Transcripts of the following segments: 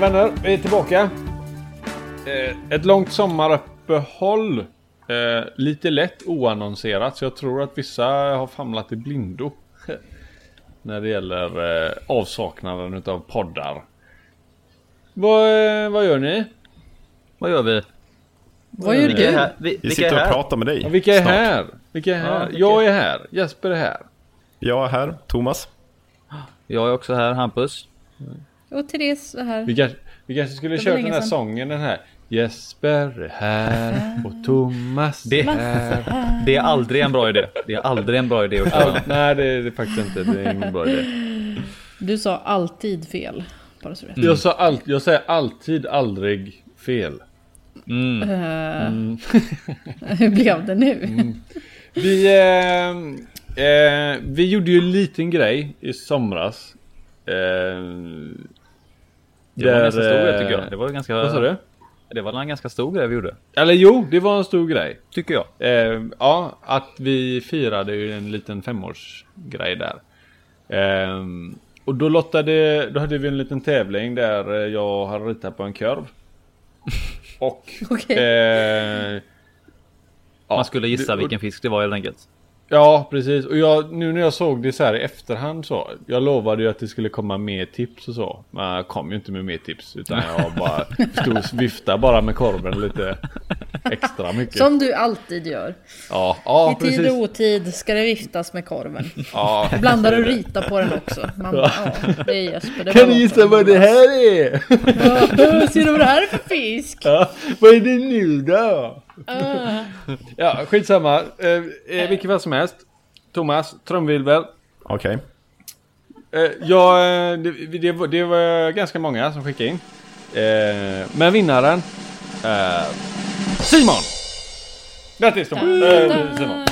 vänner, vi är tillbaka. Eh, ett långt sommaruppehåll. Eh, lite lätt oannonserat, så jag tror att vissa har famlat i blindo. När det gäller eh, avsaknaden utav poddar. Vad, vad gör ni? Vad gör vi? Vad gör du? är här. vi, Vi sitter och pratar med dig. Ja, vilka är snart. här? Vilka är här? Ja, Jag är här. Jesper är här. Jag är här, Thomas. Jag är också här, Hampus. Och Therese är här. Vi kanske, vi kanske skulle länge den här sedan. sången, den här. Jesper är här och Thomas Det- är här. Det är aldrig en bra idé. Det är aldrig en bra idé att köra. Nej, det är det faktiskt inte. Det är ingen bra idé. Du sa alltid fel. Bara så vet. Jag, sa allt, jag säger alltid aldrig fel. Mm. Eh, Hur blev det nu? Vi, eh, eh, vi gjorde ju en liten grej i somras. Eh, Det var en där, ganska stor grej eh, tycker jag. Det var ganska... Vad sa du? Det var en ganska stor grej vi gjorde. Eller jo, det var en stor grej. Tycker jag. Eh, ja, att vi firade ju en liten femårsgrej där. Eh, och då lottade, då hade vi en liten tävling där eh, jag hade ritat på en kurv. Och... Okej. eh, ja, Man skulle gissa det- vilken fisk det var helt enkelt. Ja, precis. Och jag, nu när jag såg det så här i efterhand så. Jag lovade ju att det skulle komma mer tips och så. Men jag kom ju inte med mer tips. Utan jag bara stod och viftade bara med korven lite extra mycket. Som du alltid gör. Ja, ja I tid och precis. otid ska det viftas med korven. Ja, Blandar och rita på den också. Man bara, ja, det är Jesper. Det Kan något gissa vad det här är? Ja, Ser du vad det här är för fisk? Ja, vad är det nu då? Ah. Ja, skitsamma. Eh, eh, vilket fall som helst. Thomas, trumvirvel. Okej. Eh, ja, eh, det, det, var, det var ganska många som skickade in. Eh, men vinnaren är Simon! Grattis! Eh, Simon.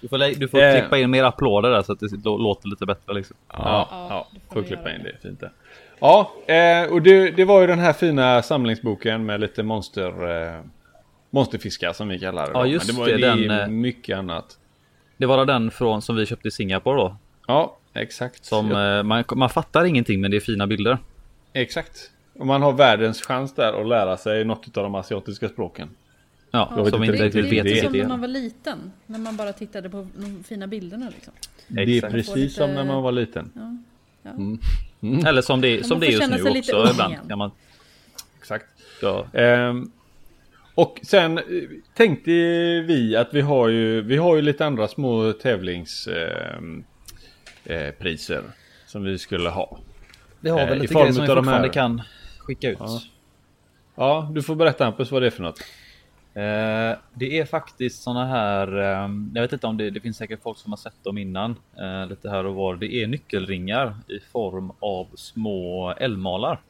Du får, du får Eh. klippa in mer applåder där så att det lå- låter lite bättre liksom. Ja, Ja, ja, får får klippa in det. Fint det. Ja, eh, och det, det var ju den här fina samlingsboken med lite monster... Eh, monsterfiskar som vi kallar det. Ja, då. just Men det var det, det, den, eh, mycket annat. Det var den från som vi köpte i Singapore då. Ja, exakt. Som Ja, eh, man, man fattar ingenting men det är fina bilder. Exakt. Och man har världens chans där att lära sig något av de asiatiska språken. Ja, Jag vet som inte riktigt det är vet som när man var liten. När man bara tittade på de fina bilderna liksom. Det är precis lite- som när man var liten. Ja. Mm. Eller som det, som det är just nu också ibland. Kan man, Exakt. ja. Ehm, och sen eh, tänkte vi att vi har ju, vi har ju lite andra små tävlingspriser eh, priser som vi skulle ha. Vi har Eh, väl i lite grejer som vi fortfarande här. kan skicka ut. Ja. Ja, du får berätta Hampus vad det är för något. Eh, det är faktiskt såna här, eh, jag vet inte om det, det finns säkert folk som har sett dem innan, eh, lite här och var. Det är nyckelringar i form av små älgmalar.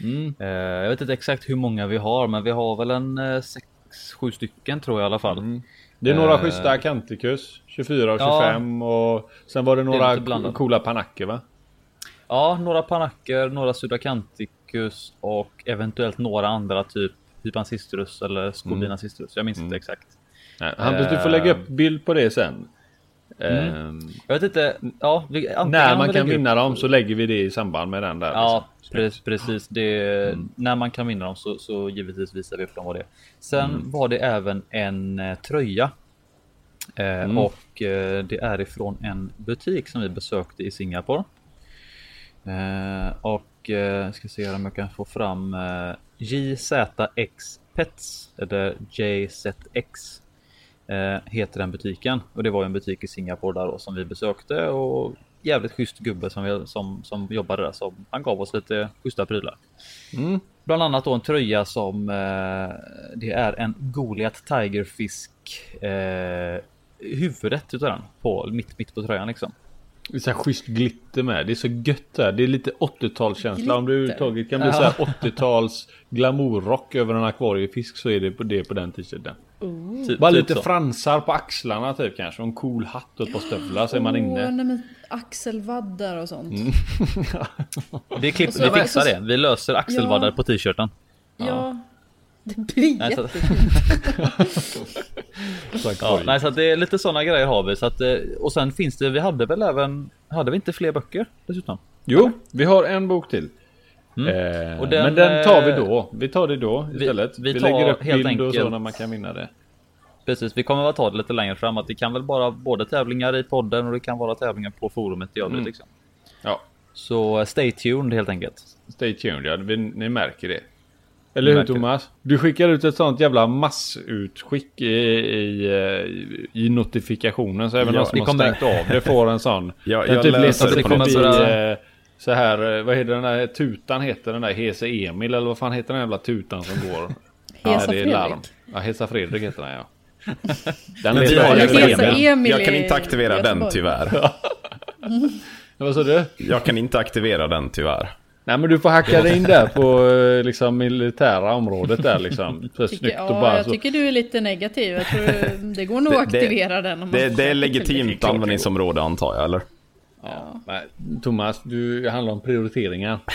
Mm. Jag vet inte exakt hur många vi har, men vi har väl en sex, sju stycken tror jag i alla fall. Mm. Det är några Eh. schyssta Canticus, 24 och Ja. 25 och sen var det några blandat. coola panacker va? Ja, några panacker, några sudacanticus och eventuellt några andra typ Hypancistrus eller Scolina cistrus. Jag minns inte exakt. Nej, Hampus du får lägga upp Ehm. bild på det sen. Mm. Ehm, Jag vet inte, ja, vi, när man vi kan lägger upp- vinna dem så lägger vi det i samband med den där. Ja, liksom. pre- precis. Det, Mm. När man kan vinna dem så, så givetvis visar vi upp dem vad det är. Sen Mm. var det även en eh, tröja. Eh, Mm. Och eh, det är ifrån en butik som vi besökte i Singapore. Eh, och eh, ska se om jag kan få fram eh, JZX Pets eller JZX eh, heter den butiken och det var en butik i Singapore där då som vi besökte och jävligt schysst gubbe som, vi, som, som jobbade där som han gav oss lite schyssta prylar. Mm. Bland annat då en tröja som eh, det är en Goliath Tigerfisk eh, huvudet utav den på mitt, mitt på tröjan liksom. Det är så här schysst glitter med. Det är så gött där. Det är lite 80-talskänsla. Om du överhuvudtaget kan bli så här 80-tals glamourrock över en akvariefisk så är det på det på den t-shirten. Typ, Bara typ lite så. fransar på axlarna typ kanske. Och en cool hatt och ett par stövlar så är man inne. nej, men axelvaddar och sånt. Vi, klipp, Och så- vi fixar så- det. Vi löser axelvaddar Ja. på t-shirten. Ja. Det blir Nej. Så Ja, nej, så att det är lite sådana grejer har vi. Så att, eh, och sen finns det, vi hade väl även, hade vi inte fler böcker dessutom? Jo, vi har en bok till. Mm. Eh, Och den, men den tar vi eh, då. Vi tar det då istället. Vi, vi tar lägger upp helt bild och så enkelt- när man kan vinna det. Precis, vi kommer att ta det lite längre fram. Att det kan väl vara både tävlingar i podden och det kan vara tävlingar på forumet i övrigt. Mm. Liksom. Ja, Så eh, stay tuned helt enkelt. stay tuned. Ja, vi, ni märker det. Eller hur. Thomas? Du skickar ut ett sånt jävla massutskick i, i, eh, i notifikationen. Så även Ja, de som har kommer- stängt av det får en sån. Ja, jag typ läser det på något- eh, så här, eh, vad heter den där tutan heter den där Hese Emil eller vad fan heter den jävla tutan som går? Hesa det är Fredrik. larm. Ja, Hesa Fredrik heter den ja. Den Men jag Hesa Emil. Emil Jag kan inte aktivera den tyvärr. Vad sa du? Jag kan inte aktivera den tyvärr. Nej men du får hacka dig in där på eh, liksom militära området där liksom. Så Tycker, snyggt och ja, bara jag så. tycker du är lite negativ. Jag tror det går nog att Det- det- aktivera den. Om Det, det är legitimt användningsområde antar jag, eller? Ja. Nej, Thomas, du det handlar om prioriteringar.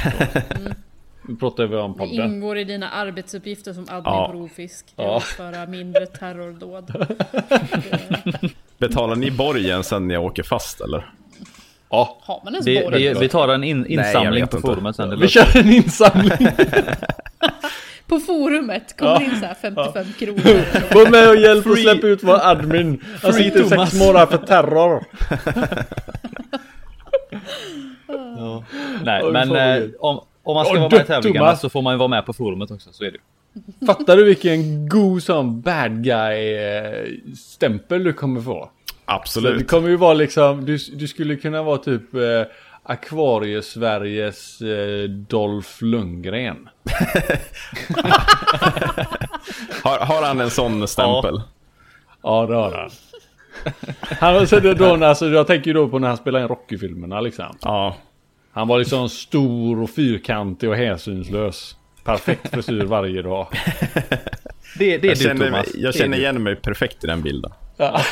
Nu pratar vi om Det podden. ingår i dina arbetsuppgifter som admin Ja. på Rovfisk. Det är Ja. att utföra mindre terrordåd. Betalar ni borgen sen jag åker fast eller? Ja, Har man ens Det, det, vi tar en in, insamling vet på inte. forumet sen. Det vi kör en insamling. På forumet kommer in så här 55 kronor. Var med och hjälp och släpp ut vår admin. Han Free sitter sex månader för terror. Nej, Oj, men eh, om, om man ska Åh, vara med i tävlingarna Thomas. så får man ju vara med på forumet också. Så är det. Fattar du vilken god sån bad guy eh, stämpel du kommer få? Så det Absolut. kommer ju vara liksom, du, du skulle kunna vara typ eh, Akvarie-Sveriges eh, Dolph Lundgren. Har, har han en sån stämpel? Ja det har han. Han var så det då, alltså, jag tänker ju då på när han spelade in Rocky-filmerna liksom. Ja. Han var liksom stor och fyrkantig och hänsynslös. Perfekt frisyr varje dag. Det, det är Jag du känner, Thomas. jag känner igen mig perfekt i den bilden. Ja,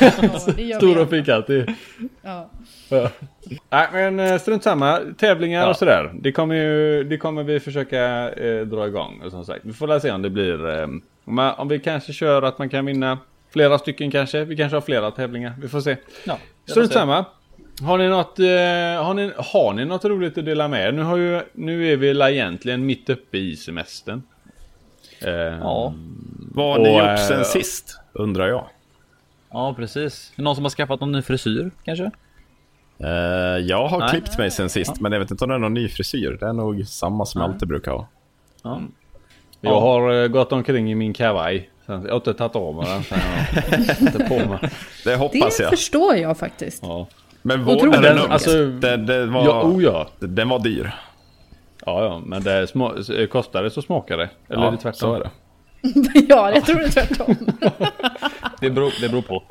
det gör Stor vi. och fyrkantig. Ja. Ja. Nej men eh, strunt samma. Tävlingar Ja. och sådär. Det kommer ju, det kommer vi försöka eh, dra igång. Och som sagt. Vi får se om det blir. Eh, om, om vi kanske kör att man kan vinna flera stycken kanske. Vi kanske har flera tävlingar. Vi får se. Ja, Strunt samma. Har ni något, eh, har ni, har ni något roligt att dela med er? Nu, har ju, nu är vi egentligen mitt uppe i semestern. Eh, Ja. Vad har ni Och, gjort eh, sen sist? Undrar jag. Ja, precis. Någon som har skaffat någon ny frisyr kanske? Eh, jag har Nej. klippt mig sen sist, men jag vet inte om det är någon ny frisyr. Det är nog samma som jag alltid brukar ha. Ja. Jag Ja. har eh, gått omkring i min kavaj. Sen, jag har inte tagit av mig den. Inte på mig. Det Det hoppas jag. förstår jag faktiskt. Ja. Men vårdar den alltså- det, det var, Ja, oh ja. Den var dyr. Ja, ja, men det små, det så smakar det. Eller är det tvärtom? så är det. ja, jag tror det är tvärtom. Det, beror, det beror på.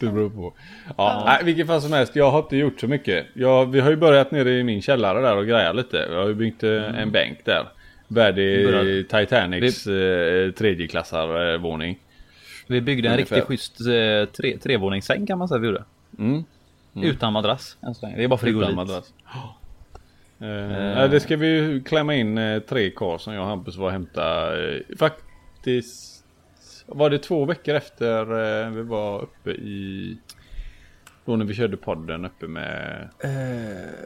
Det beror på. Ja, nej, vilket fall som helst. Jag har inte gjort så mycket. Jag, vi har ju börjat nere i min källare där och greja lite. Jag har ju byggt eh, en bänk där. Värdig Titanics eh, tredjeklassarvåning. Vi byggde en Ungefär. riktigt schysst eh, tre, trevåningssäng kan man säga vi gjorde. Mm. Utan madrass. Det är bara Utan frigolit. madrass. Eh, nej, det ska vi ju klämma in eh, tre kar som jag och Hampus var och hämta. Eh, faktiskt var det två veckor efter eh, vi var uppe i... Då när vi körde podden uppe med...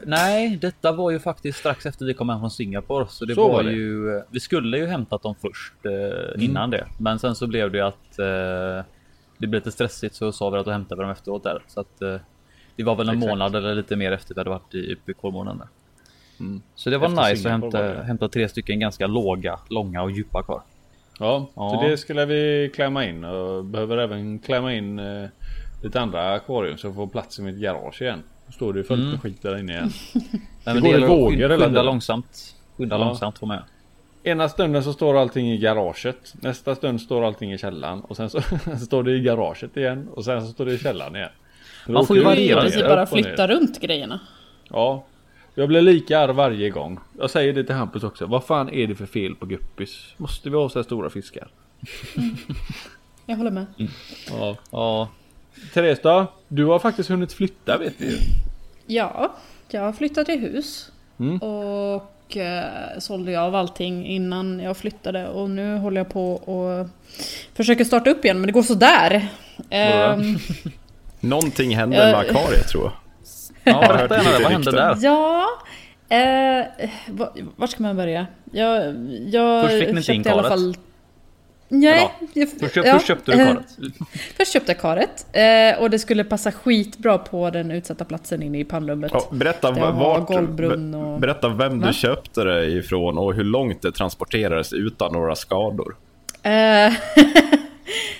Nej, detta var ju faktiskt strax efter vi kom hem från Singapore. Så det Så var, var det. ju... Vi skulle ju hämtat dem först eh, innan det. Men sen så blev det att eh, det blev lite stressigt så sa vi att då hämtar vi dem efteråt där. Så att eh, det var väl en Exakt. månad eller lite mer efter vi hade varit i, uppe i Kolmården där. Mm. Så det var Efter nice att Singapore var hämta, det. hämta tre stycken ganska låga, långa och djupa kvar. Ja, Ja. så det skulle vi klämma in och behöver även klämma in eh, lite andra akvarium så jag får plats i mitt garage igen. Då står det ju fullt med skit där inne igen. Nej, Det går att vågor skynda, hela skynda tiden. långsamt. Skynda Ja. långsamt får man göra. Ena stunden så står allting i garaget. Nästa stund står allting i källaren. Och sen så står det i garaget igen. Och sen så står det i källaren igen. Så Man får ju det variera det. bara flytta runt grejerna. Ja. Jag blir lika arg varje gång. Jag säger det till Hampus också. Vad fan är det för fel på guppis? Måste vi ha så här stora fiskar? Jag håller med. Ja. Ja, Therese då? Du har faktiskt hunnit flytta vet ju. Ja, jag har flyttat till hus. Mm. Och eh, sålde jag av allting innan jag flyttade. Och nu håller jag på och försöker starta upp igen, men det går sådär. Ehm, Någonting hände Ja. med akvariet tror jag. Ja berätta gärna det. Vad hände där? ja, Eh, va- var ska man börja? Jag, jag Först fick ni inte in karet. fall... Nej, Ja. jag, Först, ja, först köpte du eh, karet. Först köpte jag karet eh, och det skulle passa skitbra på den utsatta platsen inne i pannrummet. Ja, berätta, vart, och- berätta vem Va? du köpte det ifrån och hur långt det transporterades utan några skador. Eh,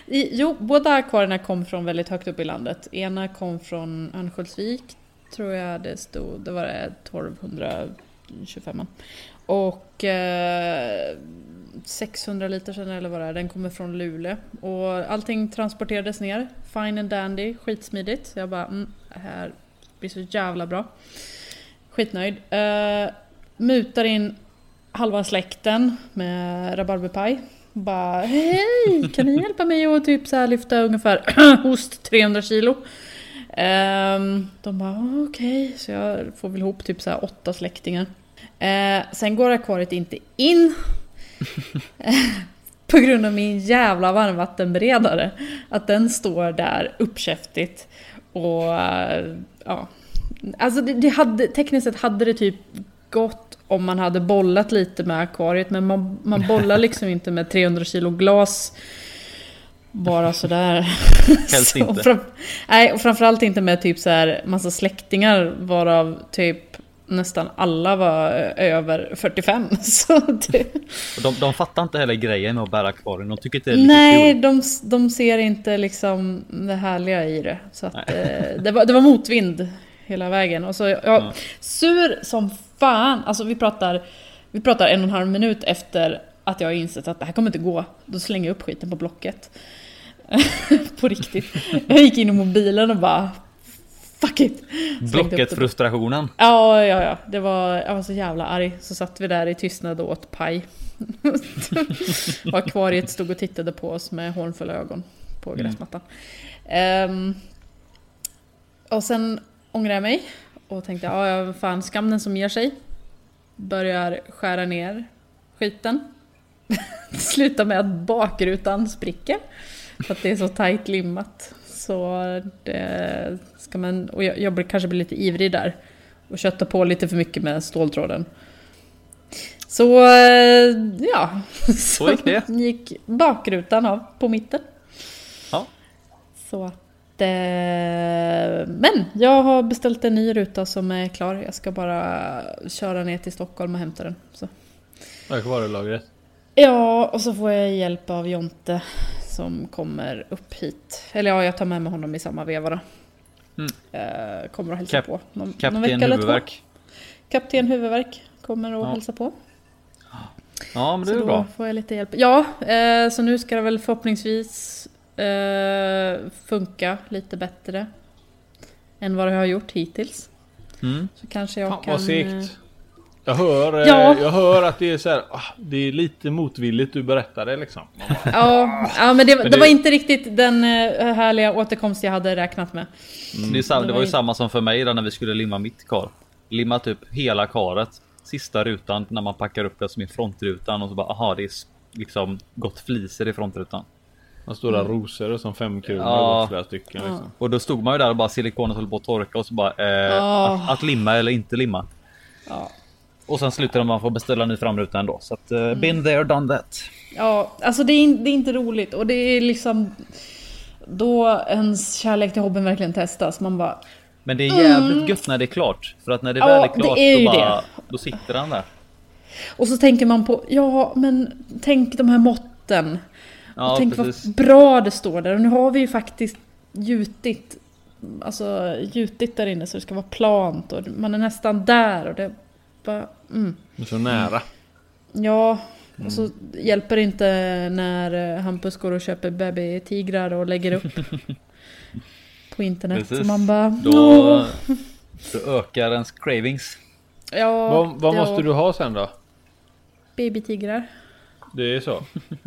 jo, båda akvarierna kom från väldigt högt upp i landet. Ena kom från Örnsköldsvik, tror jag det stod. Det var det 1225. Och eh, 600 liter sen eller vad det är, den kommer från Luleå. Och allting transporterades ner, fine and dandy, skitsmidigt. Så jag bara, mm, det här blir så jävla bra. Skitnöjd. Eh, mutar in halva släkten med rabarberpaj. Bara hej, kan ni hjälpa mig att typ så här lyfta ungefär host 300 kilo? Ehm, de bara okej, så jag får väl ihop typ så här åtta släktingar. Eh, sen går akvariet inte in. på grund av min jävla varmvattenberedare. Att den står där uppkäftigt. Och eh, ja. Alltså det, det hade, tekniskt sett hade det typ gått om man hade bollat lite med akvariet. Men man, man bollar liksom inte med 300 kilo glas. Bara sådär. Helst Så, inte. Fram, nej, och framförallt inte med typ så här massa släktingar varav typ nästan alla var över 45. Så det, De, de fattar inte heller grejen med att bära akvarien. De tycker inte det är nej, de, de ser inte liksom det härliga i det. Så att, eh, det, var, det var motvind hela vägen. Och så, ja, Sur som fan. Alltså vi pratar, vi pratar en och en halv minut efter att jag har insett att det här kommer inte gå. Då slänger jag upp skiten på Blocket. på riktigt. Jag gick in i mobilen och bara Fuck it! Blocket-frustrationen. Ja, ja, ja. Det var, jag var så jävla arg. Så satt vi där i tystnad och åt paj. och akvariet stod och tittade på oss med hånfulla ögon på Mm. gräsmattan. Ehm, och sen ångrade jag mig och tänkte, ja, ja fan, skam den som ger sig. Börjar skära ner skiten. Slutar med att bakrutan spricker. För att det är så tajt limmat. Så det ska man, och jag, jag blir- kanske blir lite ivrig där. Och köttar på lite för mycket med ståltråden. Så eh, ja. Så gick det. gick bakrutan av på mitten. Ja. Så att... Eh, men jag har beställt en ny ruta som är klar. Jag ska bara köra ner till Stockholm och hämta den. Så. Akvarielagret. Ja, och så får jag hjälp av Jonte som kommer upp hit. Eller ja, jag tar med mig honom i samma veva då. Mm. Eh, kommer och hälsa Kap- på. Någon, någon Kapten två. huvudvärk. Kapten huvudvärk kommer och Ja. hälsa på. Ja, men det så är då bra. får jag lite hjälp. Ja, eh, så nu ska det väl förhoppningsvis eh, funka lite bättre. Än vad det har gjort hittills. Mm. Så kanske jag Fan kan... vad eh, segt. Jag hör, eh, Ja. jag hör att det är så här, ah, det är lite motvilligt du berättar det liksom. Man Ja, ja men, det, Men det det- var inte riktigt den eh, härliga återkomst jag hade räknat med. Det, är sam, Det det var ju samma som för mig där när vi skulle limma mitt kar. Limma typ hela karet. Sista rutan när man packar upp det som i frontrutan och så bara aha det är liksom gått fliser i frontrutan. De stora rosor och som fem kronor Ja. och flera stycken liksom. Och då stod man ju där och bara silikonet höll på att torka och så bara eh, Ja. att, att limma eller inte limma. Ja. Och sen slutade man få beställa en ny framruta ändå. Så att eh, been there done that. Ja, alltså det är, det är inte roligt och det är liksom då ens kärlek till hobbyn verkligen testas. Man bara Men det är jävligt gött när det är klart. För att när det Ja, väl är klart är då, bara, då sitter han där. Och så tänker man på, ja men tänk de här måtten. Ja, tänk precis. vad bra det står där. Och nu har vi ju faktiskt gjutit, alltså gjutit där inne så det ska vara plant och man är nästan där och det bara, mm. Så nära. Ja, och så hjälper det inte när eh, Hampus går och köper babytigrar och lägger upp på internet. Precis. Så man bara, Då, då ökar ens cravings. ja, Vad, vad måste du ha sen då? Babytigrar. Det är så?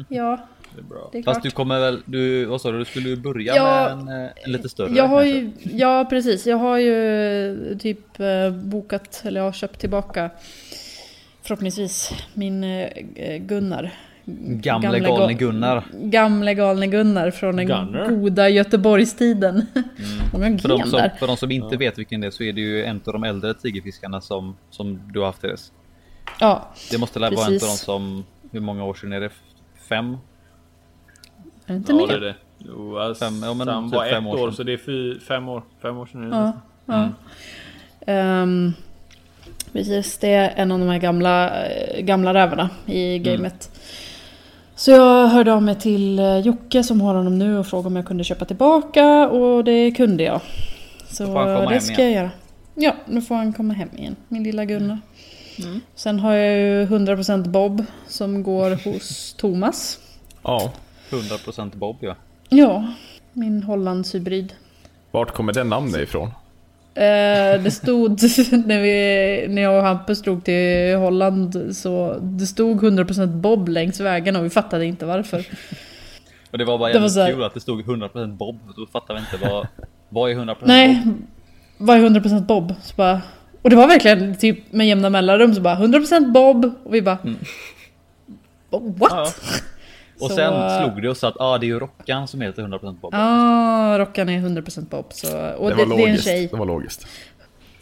Ja, Det är bra. det är Fast klart. du kommer väl, du, vad sa du, du skulle ju börja Ja, med en, eh, en lite större? Jag har ju, ja precis, jag har ju typ eh, bokat, eller jag har köpt tillbaka förhoppningsvis min eh, Gunnar, Gamle galne Gunnar. Gamle galne Gunnar från den Gunnar? goda Göteborgstiden. Mm. För de, som, för de som inte vet vilken det är så är det ju en av de äldre tigerfiskarna som, som du har haft Therese. Ja, Det måste väl vara en av de som, hur många år sedan är det? Fem? Är det inte Ja mer? det är det. Jo, alltså, Fem- ja, men Sam typ var fem ett år år, sedan. så det är fy, fem år. Fem år sedan är det Ja, ja. Ehm, precis, det är en av de här gamla, eh, gamla rävarna i gamet. Så jag hörde av mig till eh, Jocke som har honom nu och frågade om jag kunde köpa tillbaka och det kunde jag. Så han komma det ska jag göra. Ja, nu får han komma hem igen, min lilla Gunnar. Sen har jag ju 100% Bob som går hos Thomas. Ja. 100% Bob ja. Ja, min Hollandshybrid. Vart kommer det namnet ifrån? Eh, det stod när, vi, när jag och Hampus drog till Holland så det stod 100% Bob längs vägen och vi fattade inte varför. Och det var bara jävligt kul att det stod 100% Bob. Då fattar vi inte vad, vad är 100% Nej, Bob? vad är 100% Bob? Så bara, och det var verkligen typ med jämna mellanrum så bara 100% Bob och vi bara Bob, What? Ja, ja. Och Så, sen slog det oss att ah, det är ju Rockan som heter 100% Bob. Ja, Rockan är 100% Bob. Så, och Det det, var det, är en tjej. Det var logiskt.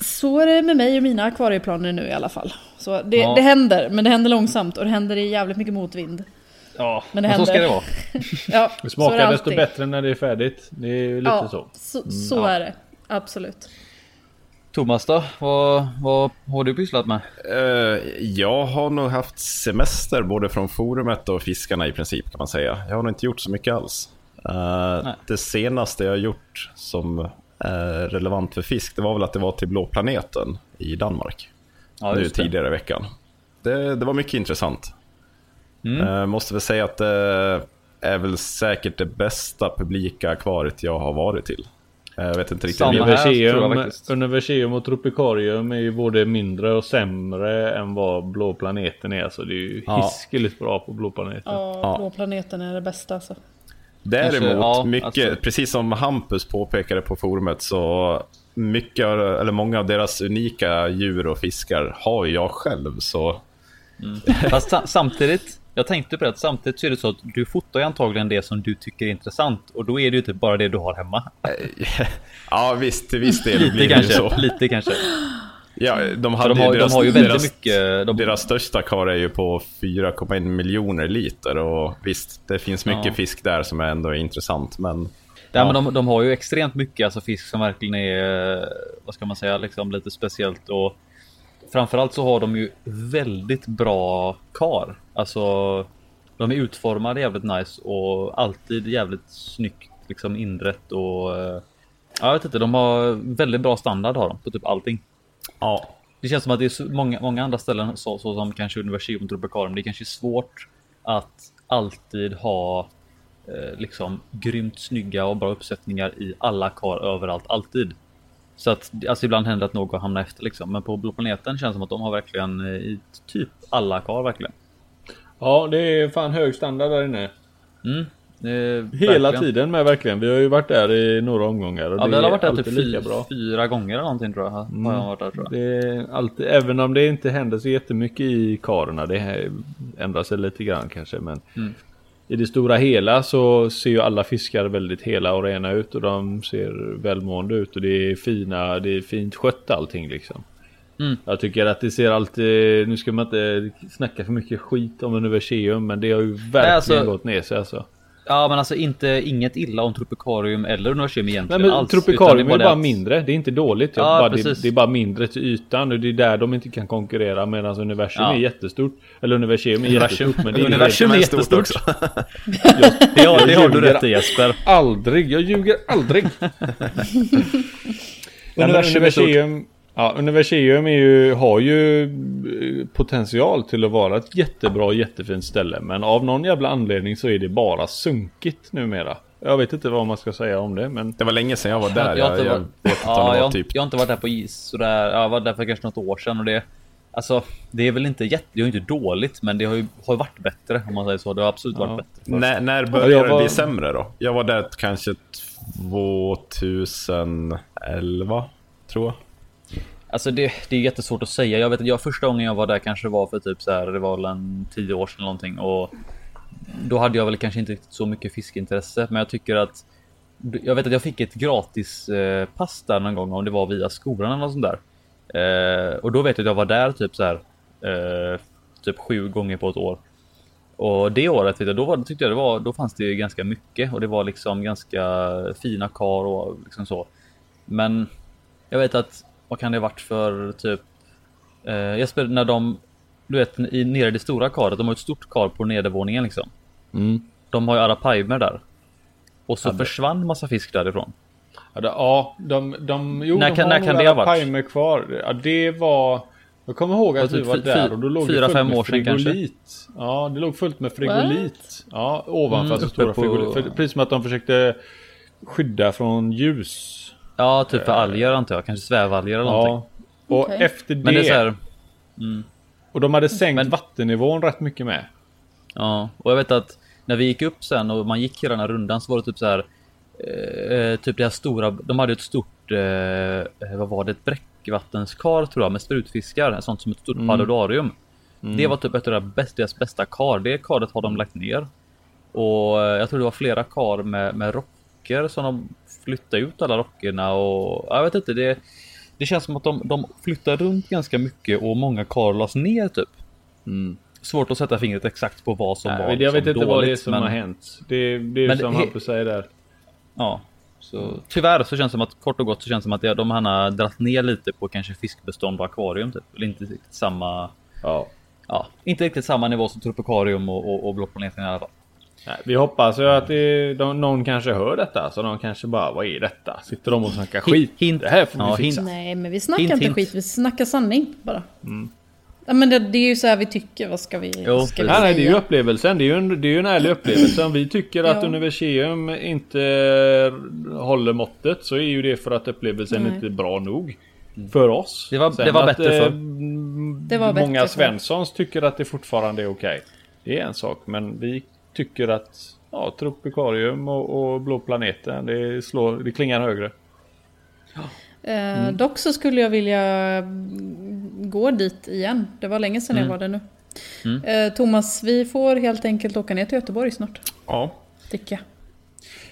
Så är det med mig och mina akvarieplaner nu i alla fall. Så det, Ja. det händer, men det händer långsamt och det händer i jävligt mycket motvind. Ja, Men det men så ska det vara. Ja, Det smakar det desto bättre när det är färdigt. Det är ju lite Ja, så. så, så ja. är det. Absolut. Thomas då? Vad, vad har du pysslat med? Eh, jag har nog haft semester både från forumet och fiskarna i princip kan man säga. Jag har nog inte gjort så mycket alls. Eh, Nej. det senaste jag har gjort som är relevant för fisk, det var väl att det var till Blå planeten i Danmark. Ja, nu tidigare i veckan. Det, det var mycket intressant. Mm. Eh, måste väl säga att det är väl säkert det bästa publika akvariet jag har varit till. Eh, Jag vet inte riktigt. Samma vilket- här. Universium. Universium och Tropicarium är ju både mindre och sämre än vad Blå planeten är. Så det är ju Ja. hiskeligt bra på Blå planeten. Ja, blå planeten är det bästa alltså. Däremot, ja, mycket, alltså- precis som Hampus påpekade på forumet, så mycket, av- eller många av deras unika djur och fiskar har jag själv. Så Fast sa- samtidigt, jag tänkte på det, att samtidigt så är det så att du fotar ju antagligen det som du tycker är intressant. Och då är det ju typ bara det du har hemma. ja, visst, till viss del Lite blir det ju så. kanske, lite kanske. Ja, de, hade de har, deras, de har ju väldigt deras, mycket... De, Deras största kar är ju på 4,1 miljoner liter och visst, det finns mycket Ja. fisk där som ändå är intressant. Men Ja, men de, de har ju extremt mycket alltså fisk som verkligen är, eh, vad ska man säga, liksom lite speciellt och framförallt så har de ju väldigt bra kar. Alltså, de är utformade jävligt nice och alltid jävligt snyggt liksom inrett och eh, ja, jag vet inte, de har väldigt bra standard har de på typ allting. ja, Det känns som att det är så många, många andra ställen så, så som kanske Universium Tropicarium. Det är kanske svårt att alltid ha eh, liksom grymt snygga och bra uppsättningar i alla kar överallt alltid. Så att alltså ibland händer att någon hamnar efter liksom. Men på Blå planeten känns det som att de har verkligen eh, i typ alla kar verkligen. Ja, det är fan hög standard där inne. Mm. Eh, Hela verkligen. tiden med verkligen. Vi har ju varit där i några omgångar och Ja, det vi har varit där typ lika bra. fyra gånger eller någonting tror jag. Har jag varit där tror jag. Det är alltid, även om det inte händer så jättemycket i karorna. Det ändrar sig lite grann kanske. Men Mm. I det stora hela så ser ju alla fiskar väldigt hela och rena ut. Och de ser välmående ut. Och det är fina, det är fint skött allting liksom. Mm. Jag tycker att det ser alltid, nu ska man inte snacka för mycket skit om Universium. Men det har ju verkligen alltså- gått ner sig alltså. Ja men alltså inte inget illa om Tropicarium eller Universium Nej egentligen men alls. Tropicarium är det bara att- mindre, det är inte dåligt. Jag Ja, bara, det, precis. det är bara mindre till ytan och det är där de inte kan konkurrera medan universum Ja. är jättestort. Eller universum är Universum. jättestort men det är Universum är Universum jättestort. stort Ja, det har du rätt i Jesper. Aldrig, jag ljuger aldrig! Nej, Universum är stort. Ja, Universium är ju, har ju eh, potential till att vara ett jättebra, jättefint ställe. Men av någon jävla anledning så är det bara sunkigt numera. Jag vet inte vad man ska säga om det men Det var länge sedan jag var där. Jag har Jag, inte jag varit- vet inte om Ja, det var typ jag har inte varit där på is sådär. Jag var där för kanske något år sedan och det... Alltså, det är väl inte jätte... Det är ju inte dåligt, men det har ju, har varit bättre om man säger så. Det har absolut varit Ja. bättre. först. När, när Ja, började det var- bli sämre då? Jag var där kanske 2011, tror jag. Alltså det, det är jättesvårt att säga. Jag vet att jag första gången jag var där kanske var för typ så här, det var väl en tio år sedan någonting och då hade jag väl kanske inte riktigt så mycket fiskeintresse, men jag tycker att jag vet att jag fick ett gratis eh, pass där någon gång om det var via skolan eller något sånt där. Eh, och då vet jag att jag var där typ så här eh, typ sju gånger på ett år. Och det året vet jag, då, var, tyckte jag det var, då fanns det ganska mycket och det var liksom ganska fina kar och liksom så. Men jag vet att vad kan det varit för typ eh, jag spelade när de du vet i, nere i det stora karet, de har ett stort kar på nedervåningen liksom. Mm. De har ju arapaimer där. Och så Ja, det- försvann massa fisk därifrån. Ja, det, ja de, de, jo, När de kan- har när kan det ha varit? Kvar. Ja, det var... Jag kommer ihåg att Det var vi typ var där och då låg fyra, det fullt med år sedan kanske? frigolit. Ja, det låg fullt med frigolit. Ja, ovanför Mm, stora på- frigolit. För, precis som att de försökte skydda från ljus. Ja, typ för alger antar jag. Kanske svävalger eller någonting. Ja. Och Okej. efter det... Men det är så här. Och de hade sänkt Men- vattennivån rätt mycket med. Ja, och jag vet att när vi gick upp sen och man gick hela den här rundan så var det typ så här. Eh, typ det här stora. De hade ett stort. Eh, vad var det? Ett bräckvattenskar tror jag med sprutfiskar. Sånt som ett stort paludarium. Det var typ ett av deras bästa, deras bästa kar. Det karet har de lagt ner. Och eh, jag tror det var flera kar med, med rocker som de flyttade ut alla rockerna och jag vet inte. Det, det känns som att de, de flyttar runt ganska mycket och många kar lades ner typ. Svårt att sätta fingret exakt på vad som var Nej, jag vet liksom inte vad det är dåligt, som men- har hänt. Det, det är Men som Hampus säger där. Ja, så tyvärr så känns det som att kort och gott så känns det som att jag- de har dragit ner lite på kanske fiskbestånd och akvarium typ. Eller inte riktigt samma. Ja. Ja, inte riktigt samma nivå som Tropikarium och, och, och Blå planeten i alla fall. Nej, vi hoppas ju att det, de, någon kanske hör detta. Så de kanske bara, vad är detta? Sitter de och snackar skit? hint. Det här får vi Ja, fixa. hint. Nej, men vi snackar Hint, inte hint. skit, vi snackar sanning bara. Ja, men det, det är ju så här vi tycker, vad ska vi, Jo, vad ska vi Nej, nej, det är ju säga? upplevelsen. Det är ju en, det är ju en ärlig upplevelse. Om vi tycker att Ja. Universium inte håller måttet så är ju det för att upplevelsen Nej. inte är bra nog. För oss. Det var- Sen det var att, bättre eh. Det var Många bättre. Svenssons tycker att det fortfarande är okej. Det är en sak. Men vi tycker att ja, Tropikarium och, och Blå planeten, det, slår, det klingar högre. Eh, Dock så skulle jag vilja mm, gå dit igen. Det var länge sedan jag var där nu. Eh, Thomas, vi får helt enkelt åka ner till Göteborg snart. Ja. Tycker jag.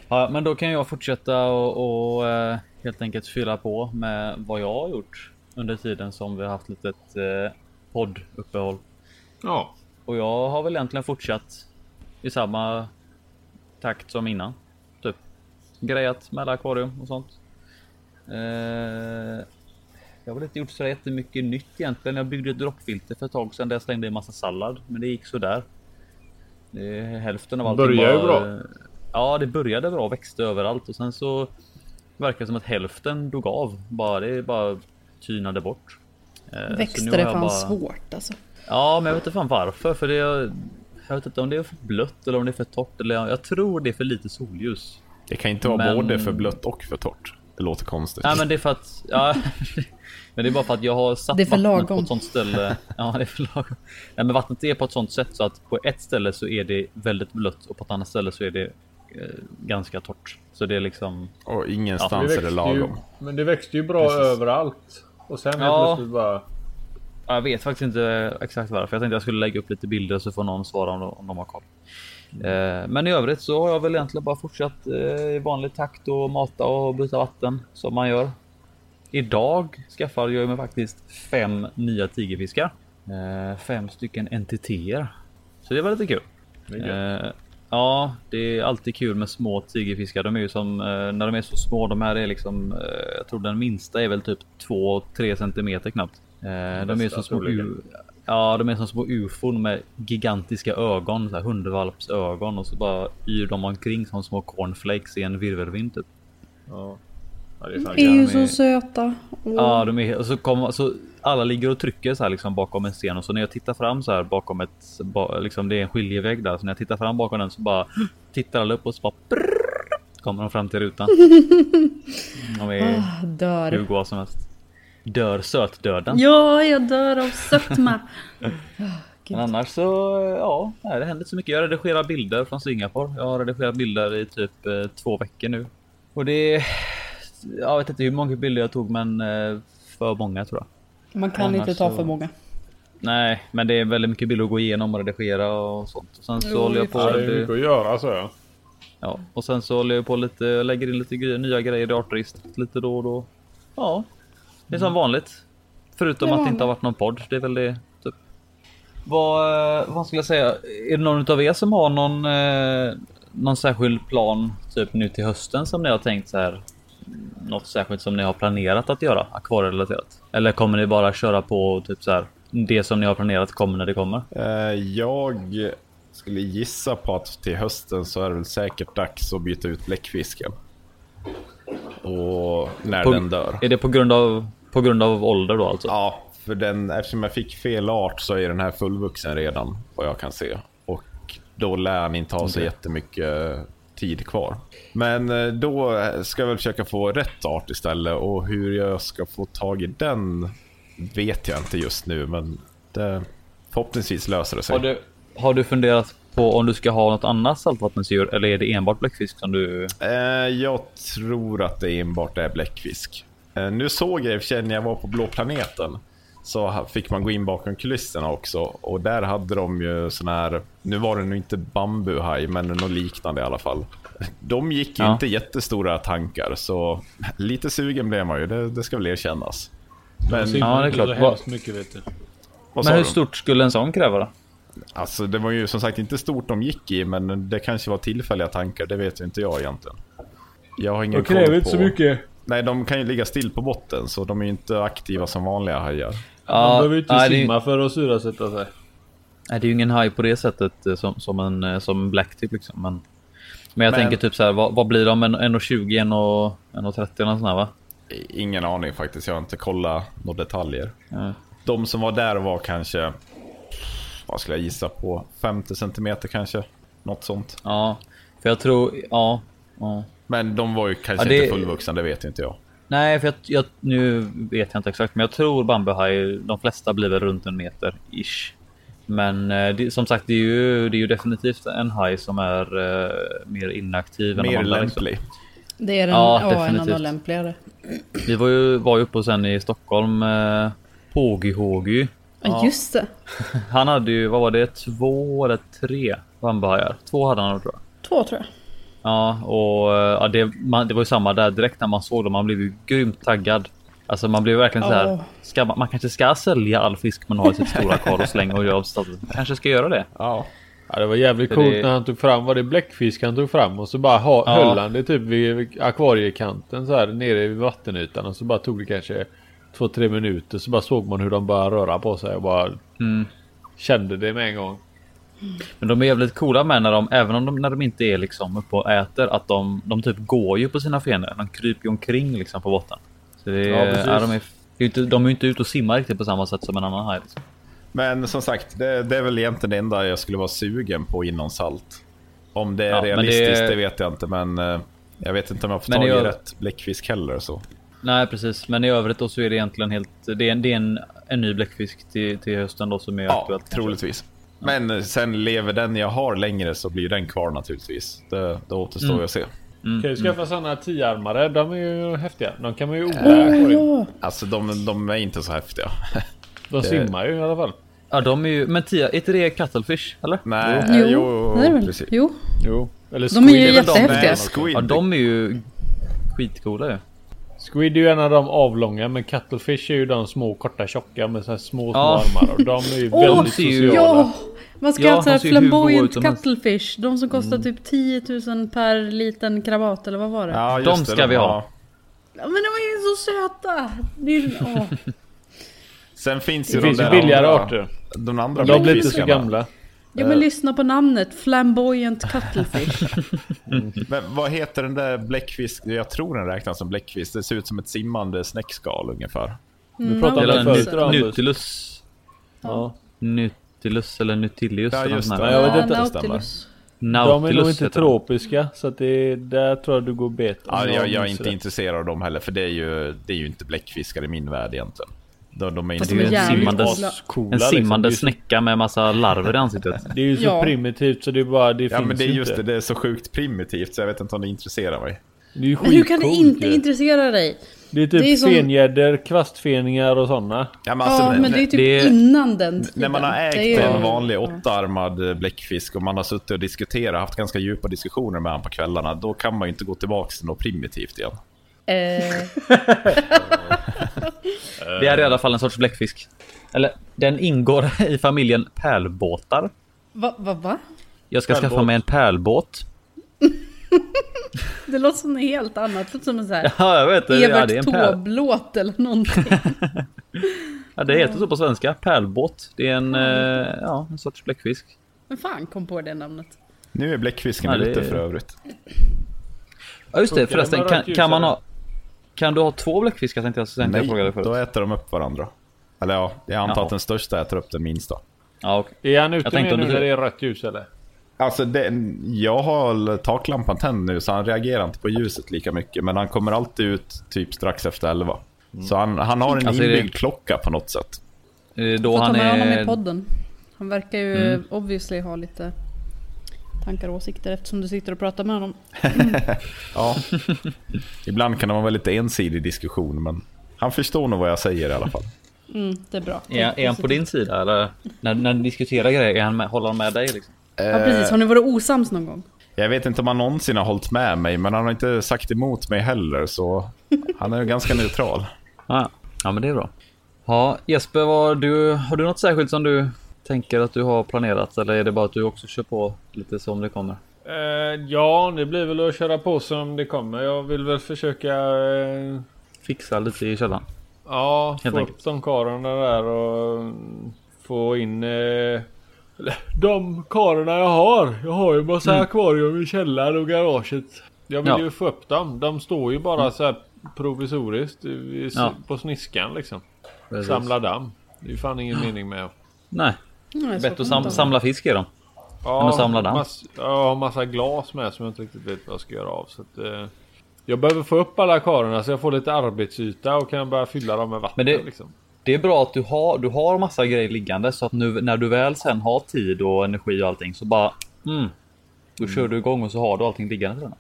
Ja, men då kan jag fortsätta och, och eh, helt enkelt fylla på med vad jag har gjort under tiden som vi har haft litet eh, podduppehåll. Ja. Och jag har väl egentligen fortsatt i samma takt som innan. Typ grejat med alla akvarium och sånt. Eh, jag har väl inte gjort så jättemycket nytt egentligen. Jag byggde ett droppfilter för ett tag sedan där jag slängde i massa sallad. Men det gick sådär. Det är hälften av allting Börjar ju var- bra. Ja, det började bra och växte överallt och sen så verkar det som att hälften dog av. Bara det bara tynade bort. Eh, Växte det fan bara- svårt alltså. Ja, men jag vet inte fan varför. För det är, jag vet inte om det är för blött eller om det är för torrt. Eller jag tror det är för lite solljus. Det kan inte vara Men- både för blött och för torrt. Det låter konstigt. Nej, men det är för att... Ja, men det är bara för att jag har satt Det är för vattnet på ett sånt ställe. Ja, det är för lagom. Nej, men vattnet är på ett sånt sätt så att på ett ställe så är det väldigt blött och på ett annat ställe så är det eh, ganska torrt. Så det är liksom... Och Det ingenstans är det växte ju, lagom. men det växte ju bra överallt. Och sen helt Ja. plötsligt bara... Jag vet faktiskt inte exakt varför. Jag tänkte jag skulle lägga upp lite bilder så får någon svara om de, om de har koll. Eh, Men i övrigt så har jag väl egentligen bara fortsatt eh, i vanlig takt och mata och byta vatten som man gör. Idag skaffade jag mig faktiskt fem nya tigerfiskar. Eh, Fem stycken NTT'er. Så det var lite kul. Eh, Ja, det är alltid kul med små tigerfiskar. De är ju som när de är så små. De här är liksom. Jag tror den minsta är väl typ 2-3 centimeter knappt. Eh, De är som små u- Ja, de är som små ufon med gigantiska ögon, så här hundvalpsögon och så bara yr de omkring som små cornflakes i en virvelvind typ. Ja. Ja, det är fan De är ju så söta. Åh. Ja, de är och så kommer så alla ligger och trycker så här liksom bakom en sten och så när jag tittar fram så här bakom ett ba, liksom det är en skiljevägg där så när jag tittar fram bakom den så bara tittar alla upp och så bara brrrr, kommer de fram till rutan. De är hur dör. goa som helst. Dör sötdöden. Ja, jag dör av sötma. Men annars så, ja, det händer inte så mycket. Jag redigerar bilder från Singapore. Jag har redigerat bilder i typ eh, två veckor nu. Och det, jag vet inte hur många bilder jag tog men eh, för många tror jag. Man kan Annars inte ta så- för många. Nej, men det är väldigt mycket bilder att gå igenom och redigera och sånt. Och sen så Jo, håller jag på... det är mycket att göra så ja. Ja, och sen så håller jag på lite, lägger in lite grejer, nya grejer i artregistret lite då och då. Ja, det är som vanligt. Förutom Det att det inte har varit någon podd. Det är väl det, typ. Vad, eh, vad skulle jag säga? Är det någon av er som har någon, eh, någon särskild plan typ nu till hösten som ni har tänkt så här? Något särskilt som ni har planerat att göra akvarierelaterat? Eller kommer ni bara köra på typ så här? Det som ni har planerat kommer när det kommer? Eh, Jag skulle gissa på att till hösten så är det väl säkert dags att byta ut bläckfisken. Och när På- den dör. Är det på grund av, på grund av ålder då alltså? Ja, för den, eftersom jag fick fel art så är den här fullvuxen redan, vad jag kan se. Och då lär han inte ha så jättemycket tid kvar. Men eh, då ska jag väl försöka få rätt art istället och hur jag ska få tag i den vet jag inte just nu, men det, förhoppningsvis löser det sig. Har du, har du funderat på om du ska ha något annat saltvattensdjur eller är det enbart bläckfisk som du... Eh, jag tror att det enbart är bläckfisk. Eh, nu såg jag i och för sig när jag var på blå planeten så fick man gå in bakom kulisserna också och där hade de ju sån här, nu var det nog inte bambuhaj men något liknande i alla fall. De gick ju Ja. inte jättestora tankar så lite sugen blev man ju, det, det ska väl erkännas. Men, De Ja, det är inte klart. hemskt mycket vet du. Men hur du? stort skulle en sån kräva då? Alltså det var ju som sagt inte stort de gick i men det kanske var tillfälliga tankar, det vet ju inte jag egentligen. Jag har ingen De kräver koll inte på... så mycket. Nej, de kan ju ligga still på botten så de är ju inte aktiva som vanliga hajar. Man behöver ju inte nej, det simma för att syrasätta sig. Nej, det är ju ingen haj på det sättet eh, som, som en eh, som blacktip liksom. Men, men jag Men- tänker typ så här, vad, vad blir de? En- 1,20, 1,30 eller sånt här va? Ingen aning faktiskt, jag har inte kollat några detaljer. Ja. De som var där var kanske, vad skulle jag gissa på, 50 centimeter kanske? Något sånt. ja, för jag tror, ja. ja. Men de var ju kanske Ja, det- inte fullvuxna, det vet inte jag. Nej, för jag, jag, nu vet jag inte exakt, men jag tror bambuhaj, de flesta blir väl runt en meter ish. Men eh, det, som sagt, det är, ju, det är ju definitivt en haj som är eh, mer inaktiv än Mer. Liksom. lämplig. Det är den, Ja, ja, en av definitivt. de lämpligare. Vi var ju, var ju uppe hos en i Stockholm, eh, Hågy. Ja. Just det. Han hade ju, vad var det, två eller tre bambuhajar? Två hade han tror jag. Två tror jag. Ja, och eh, ja, det, man, det var ju samma där direkt när man såg dem. Man blev ju grymt taggad. Alltså man blev verkligen så här. Ja. Ska man, man kanske ska sälja all fisk man har i sitt stora kar och slänga och göra av staden. Kanske ska göra det. Ja. Ja, det var jävligt För coolt det- när han tog fram, var det bläckfisk han tog fram? Och så bara ha, Ja. höll han det typ vid vid akvariekanten så här nere vid vattenytan. Och så bara tog det kanske två, tre minuter. Så bara såg man hur de började röra på sig och bara Mm. kände det med en gång. Men de är jävligt coola med när de, även om de, när de inte är liksom uppe och äter, att de, de typ går ju på sina fenor. De kryper ju omkring liksom på botten. Så det, Ja, är, de, är, det är ju inte, de är ju inte ute och simmar riktigt på samma sätt som en annan haj. Liksom. Men som sagt, det, det är väl egentligen det enda jag skulle vara sugen på inom salt. Om det är Ja, realistiskt, det- det... vet jag inte, men eh, jag vet inte om jag får tag i jag- rätt bläckfisk heller. Så. Nej precis, men i övrigt då så är det egentligen helt, det är, en- det är en, en ny bläckfisk till, till hösten då som är Ja, aktuellt. kanske. troligtvis. Men eh, sen lever den jag har längre så blir den kvar naturligtvis. Det, det återstår Mm. att se. Mm, Kan ju skaffa sådana tioarmare. De är ju häftiga. De kan man ju odla. Åh, akvarium. ja. Alltså de, de är inte så häftiga. De simmar ju i alla fall. Ja, de är ju, men tia, är inte det cuttlefish? Eller? Nej, Jo, eh, jo, väl? precis. Jo. Jo. Eller De är ju jättehäftiga. Nej. Ja, de är ju skitcoola ju. Squid är ju en av de avlånga. Men cuttlefish är ju de små korta tjocka med så här små, små Ja. armar. Och de är ju Åh, väldigt ju- sociala. Ja! Man ska Ja, ha ju flamboyant cuttlefish. De som kostar typ 10 000 per liten krabat eller vad var det? Ja, Ja, De just det, ska vi ha. har- men de är ju så söta! Det är, ju-. Sen finns ju Det de finns ju där billigare andra, arter. De andra De blir inte så gamla. Ja men lyssna på namnet. Flamboyant cuttlefish. Men vad heter den där bläckfisk? Jag tror den räknas som bläckfisk. Det ser ut som ett simmande snäckskal ungefär. Nu pratar Eller om det förut nut- Rambus. Nutilus. Ja. Nutilus eller Nutilius. Ja, just det. Ja, jag vet Ja, inte. Nautilus. De är nog Nautilus inte tropiska. Så att det, där tror jag du går bet. om Ja, jag, jag är inte intresserad av dem heller, för det är ju, det är ju inte bläckfiskar i min värld egentligen. De, de är inte... Det är ju en simmande, coola. En simmande liksom. snäcka med massa larver i ansiktet. Det är ju så Ja. primitivt så det är bara, det Ja finns men det är ju just inte. det, det är så sjukt primitivt så jag vet inte om det intresserar mig. Det är ju Men hur kan det inte ju. intressera dig? Det är typ det är som- fengäddor, kvastfeningar och sådana. Ja, men alltså, Ja, men det är ju typ det- innan den tiden. När man har ägt ju- en vanlig åttaarmad eh, bläckfisk och man har suttit och diskuterat, haft ganska djupa diskussioner med honom på kvällarna, då kan man ju inte gå tillbaka till något primitivt igen. Eh, Det är i alla fall en sorts bläckfisk. Eller den ingår i familjen pärlbåtar. va, va, va? Jag ska skaffa Pärlbåt. mig en pärlbåt. Det låter som något helt annat. Det låter som en sån här Ja, jag vet det. Ja, det är Evert en pärl... Taube-låt eller någonting. ja, det heter så på svenska. Pärlbåt. Det är en, eh, ja, en sorts bläckfisk. Vem fan kom på det namnet? Nu är bläckfisken Ja, det- ute för övrigt. Ja, just det. Förresten, kan, kan man ha... Kan du ha två bläckfiskar tänkte jag, tänkte jag fråga dig Nej, förut. då äter de upp varandra. Eller ja, jag antar Jaha. att den största äter upp den minsta. Ja, okej. Är han ute nu du- när det är rött ljus eller? Alltså, det, jag har taklampan tänd nu så han reagerar inte på ljuset lika mycket. Men han kommer alltid ut typ strax efter 11. Så han, han har en Alltså, är det- inbyggd klocka på något sätt. Eh, Då Får ta han med honom i podden. Han verkar ju Mm. obviously ha lite tankar och åsikter eftersom du sitter och pratar med honom. Ja. Ibland kan det vara väldigt ensidig diskussion, men han förstår nog vad jag säger i alla fall. Mm, det är bra. Det Är, är han på din sida eller? När, när ni diskuterar grejer, han med, håller han med dig liksom? Ja precis, har ni varit osams någon gång? Jag vet inte om han någonsin har hållit med mig, men han har inte sagt emot mig heller, så han är ganska neutral. Ja, ja men det är bra. Ja, Jesper, du, har du något särskilt som du tänker att du har planerat? Eller är det bara att du också kör på lite som det kommer? Eh, ja, det blir väl att köra på som det kommer. Jag vill väl försöka eh, Fixa lite i källaren? ja, Helt få enkelt. upp de karlarna där och mm, få in eh, de karlarna jag har. Jag har ju massa Mm. akvarium i källaren och garaget. Jag vill Ja. ju få upp dem. De står ju bara så här provisoriskt i, Ja. på sniskan liksom. Precis. Samla damm. Det är ju fan ingen mening med. Nej, Mm, bättre att sam, samla fisk i dem. Ja, att samla damm. Mass, jag har massa glas med som jag inte riktigt vet vad jag ska göra av. Så att, eh, jag behöver få upp alla karlarna så jag får lite arbetsyta och kan börja fylla dem med vatten. Men det- liksom. Det är bra att du har, du har massa grejer liggande så att nu när du väl sen har tid och energi och allting så bara mm, då kör du igång och så har du allting liggande den.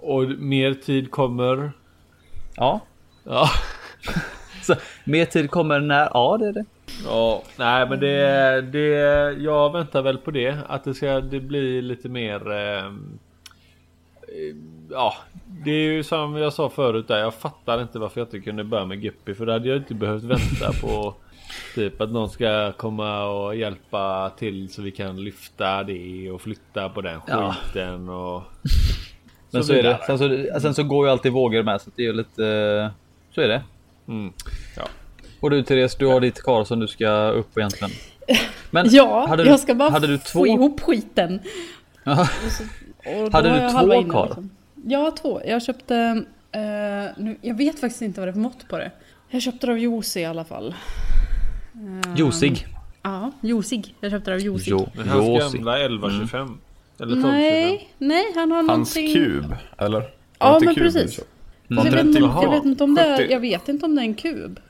Och mer tid kommer. Ja, Ja. så mer tid kommer när, ja det är det. Ja. Nej men det, det. Jag väntar väl på det. Att det ska det bli lite mer. Eh, ja. Det är ju som jag sa förut där. Jag fattar inte varför jag inte kunde börja med Guppy. För då hade jag inte behövt vänta på. Typ att någon ska komma och hjälpa till så vi kan lyfta det och flytta på den Ja. skiten och... Men så, är det. Sen så, sen så går ju alltid vågor med så det är lite, så är det. Mm. Ja. Och du Therese, du har ditt kar som du ska upp egentligen. Men Ja, hade du, jag ska bara hade du få två? ihop skiten. Hade har du två kar? liksom. Ja, två. Jag köpte... eh, nu, jag vet faktiskt inte vad det är för mått på det. Jag köpte det av Josi i alla fall. Eh, Josig. Ja, Josig. Jag köpte det av Josig. Jo, Men hans Josig. gamla 1125. Eller 1225. Nej, nej, han har Hans någonting... kub, eller? Ja, inte men precis. du köpte? Fast Jag Var vet, det inte, om- jag vet inte om det är, 70? jag vet inte om det är en kub.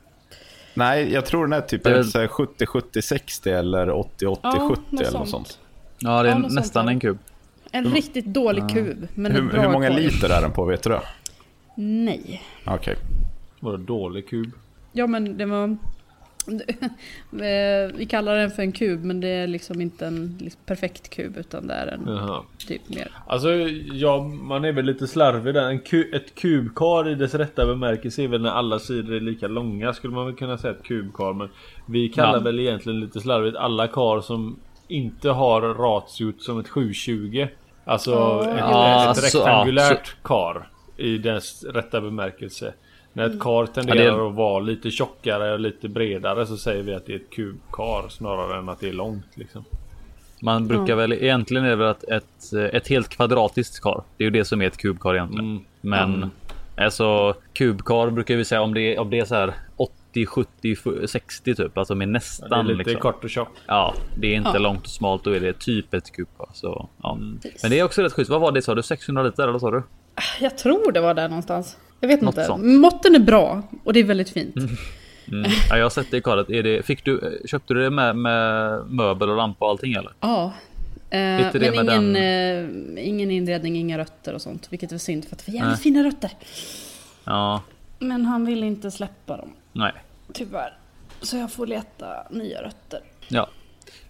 Nej, jag tror den är typ Det är väl- så här 70, 70, 60 eller 80, 80, Ja, 70 något eller något sånt. Ja, det är Ja, nästan en kub. En riktigt dålig kub. Men Hur, hur många liter är den på, vet du det? Nej. Okej. Var det dålig kub? Ja men det var... Eh, Vi kallar den för en kub men det är liksom inte en liksom perfekt kub utan det är en Jaha. typ mer... Alltså, ja, man är väl lite slarvig där. En ku, ett kubkar i dess rätta bemärkelse är väl när alla sidor är lika långa skulle man väl kunna säga ett kubkar. Men vi kallar Ja. väl egentligen lite slarvigt alla kar som inte har ratiot som ett 720. Alltså Ja, ett, ja, ett så- rektangulärt kar i dess rätta bemärkelse. När ett kar tenderar Ja, det- att vara lite tjockare och lite bredare så säger vi att det är ett kubkar snarare än att det är långt liksom. Man brukar väl egentligen är det väl att ett, ett helt kvadratiskt kar. Det är ju det som är ett kubkar egentligen. Mm. Men alltså kubkar brukar vi säga om det, om det är så här 80, 70, 60 typ. Alltså med Det är nästan lite liksom. kort och tjockt. Ja, det är inte Ja. långt och smalt. Då är det typ ett kubkar. Så, ja. Precis. Men det är också rätt schysst. Vad var det sa du? 600 liter eller sa du? Jag tror det var där någonstans. Jag vet Något inte. sånt. Måtten är bra och det är väldigt fint. Mm. Ja, jag har sett det i karet. Är det, fick du, köpte du det med, med möbel och lampa och allting eller? Ja. Eh, men med ingen, den- eh, ingen inredning, inga rötter och sånt. Vilket var synd för att det var jävligt Nej. fina rötter. Ja, Men han ville inte släppa dem. nej. Tyvärr. Så jag får leta nya rötter. Ja.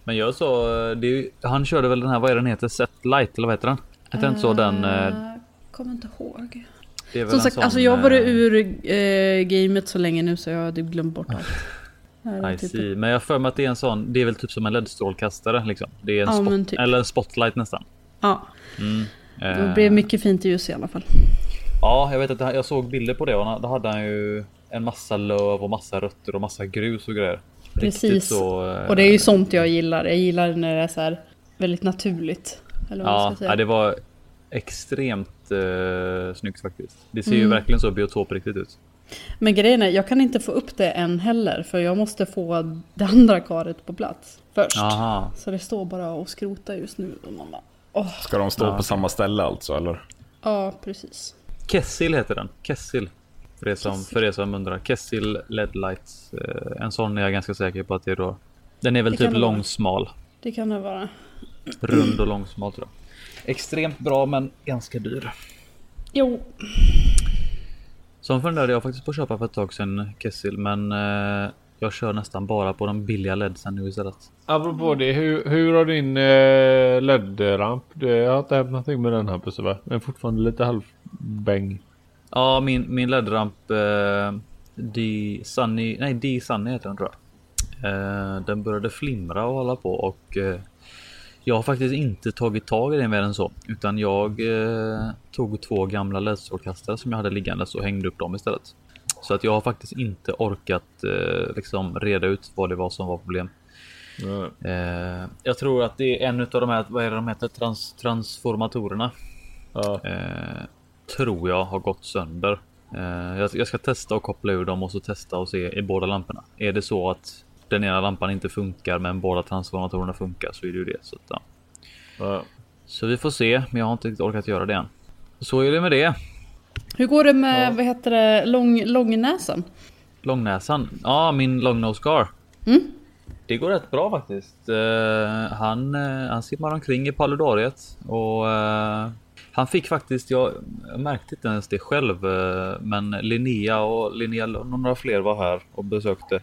Men jag så, det är, ju- han körde väl den här, vad är den heter? Set Light eller vad heter den? Hette inte så den? eh, Eh, Kommer inte ihåg. Som sagt, sån, alltså jag har varit eh, ur eh, gamet så länge nu så jag hade glömt bort allt. I typ- see. Men jag har för mig att det är en sån, det är väl typ som en LED-strålkastare liksom. Det är en Ja, spot, typ. eller en spotlight nästan. Ja, Mm. det Eh, blev mycket fint ljus i alla fall. Ja, jag vet att jag såg bilder på det och då hade han ju en massa löv och massa rötter och massa grus och grejer. Riktigt Precis. Så, eh, Och det är ju sånt jag gillar. Jag gillar när det är så här väldigt naturligt. Eller vad man Ja, ska säga. ja, det var extremt eh, snyggt faktiskt. Det ser ju Mm. verkligen så biotopriktigt ut. Men grejen är, jag kan inte få upp det än heller. För jag måste få det andra karet på plats först. Aha. Så det står bara och skrotar just nu. Och man bara, åh, Ska de stå Ja. på samma ställe alltså eller? ja precis. Kessil heter den. Kessil. För er som, Kessil. för er som undrar. Kessil LED Lights. Eh, en sån är jag ganska säker på att det är då. Den är väl Det typ långsmal. Det kan det vara. Rund och långsmal tror jag. Extremt bra men ganska dyr. Jo, Som funderade jag faktiskt på att köpa för ett tag sedan Kessil men eh, jag kör nästan bara på de billiga LEDsen nu istället. Apropå det, hur, hur har din eh, LED-ramp? Det har inte hänt någonting med den här pussen va? Den är fortfarande lite halvbäng. Ja, min, min LED-ramp eh, D Sunny, nej D Sunny heter den tror jag. Eh, den började flimra och hålla på och eh, jag har faktiskt inte tagit tag i det mer än så. Utan jag eh, tog två gamla LED-strålkastare som jag hade liggandes och hängde upp dem istället. Så att jag har faktiskt inte orkat eh, liksom reda ut vad det var som var problem. Ja. Eh, jag tror att det är en av de här, vad är det de heter, Trans, transformatorerna. Ja. Eh, tror jag har gått sönder. Eh, jag, jag ska testa och koppla ur dem och så testa och se i båda lamporna. Är det så att den ena lampan inte funkar men båda transformatorerna funkar så är det ju det. Så, att, ja. Ja. så vi får se, men jag har inte riktigt orkat göra det än. Så är det med det. hur går det med, vad heter det, lång, långnäsan? Långnäsan. Ja, min long nose scar. Mm. Det går rätt bra faktiskt. Eh, han, uh, han simmar omkring i paludariet och eh, han fick faktiskt, jag, märkte inte ens det själv, eh, men Linnea och Linnea och några fler var här och besökte.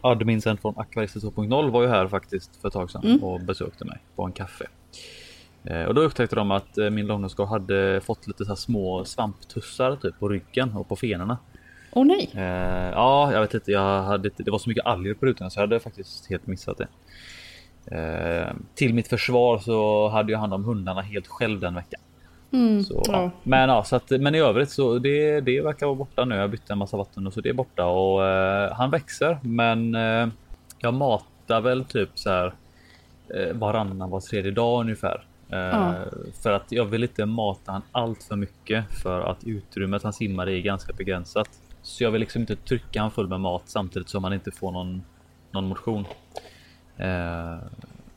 Adminsen från Aquarister 2.0 var ju här faktiskt för ett tag sedan Mm. och besökte mig på en kaffe. Eh, och då upptäckte de att eh, min långnosskar hade fått lite så här små svamptussar typ på ryggen och på fenorna. Åh nej! Eh, ja, jag vet inte. Jag hade, det var så mycket alger på rutan så jag hade faktiskt helt missat det. Till mitt försvar så hade jag hand om hundarna helt själv den veckan. Mm, Så, ja. ja. Men, ja, så att, men i övrigt så det, det verkar vara borta nu. Jag bytte en massa vatten och så det är borta och eh, han växer. Men eh, jag matar väl typ så här eh, varannan var tredje dag ungefär. Eh, Ja. För att jag vill inte mata han allt för mycket för att utrymmet han simmar i är ganska begränsat. Så jag vill liksom inte trycka han full med mat samtidigt som han inte får någon, någon motion.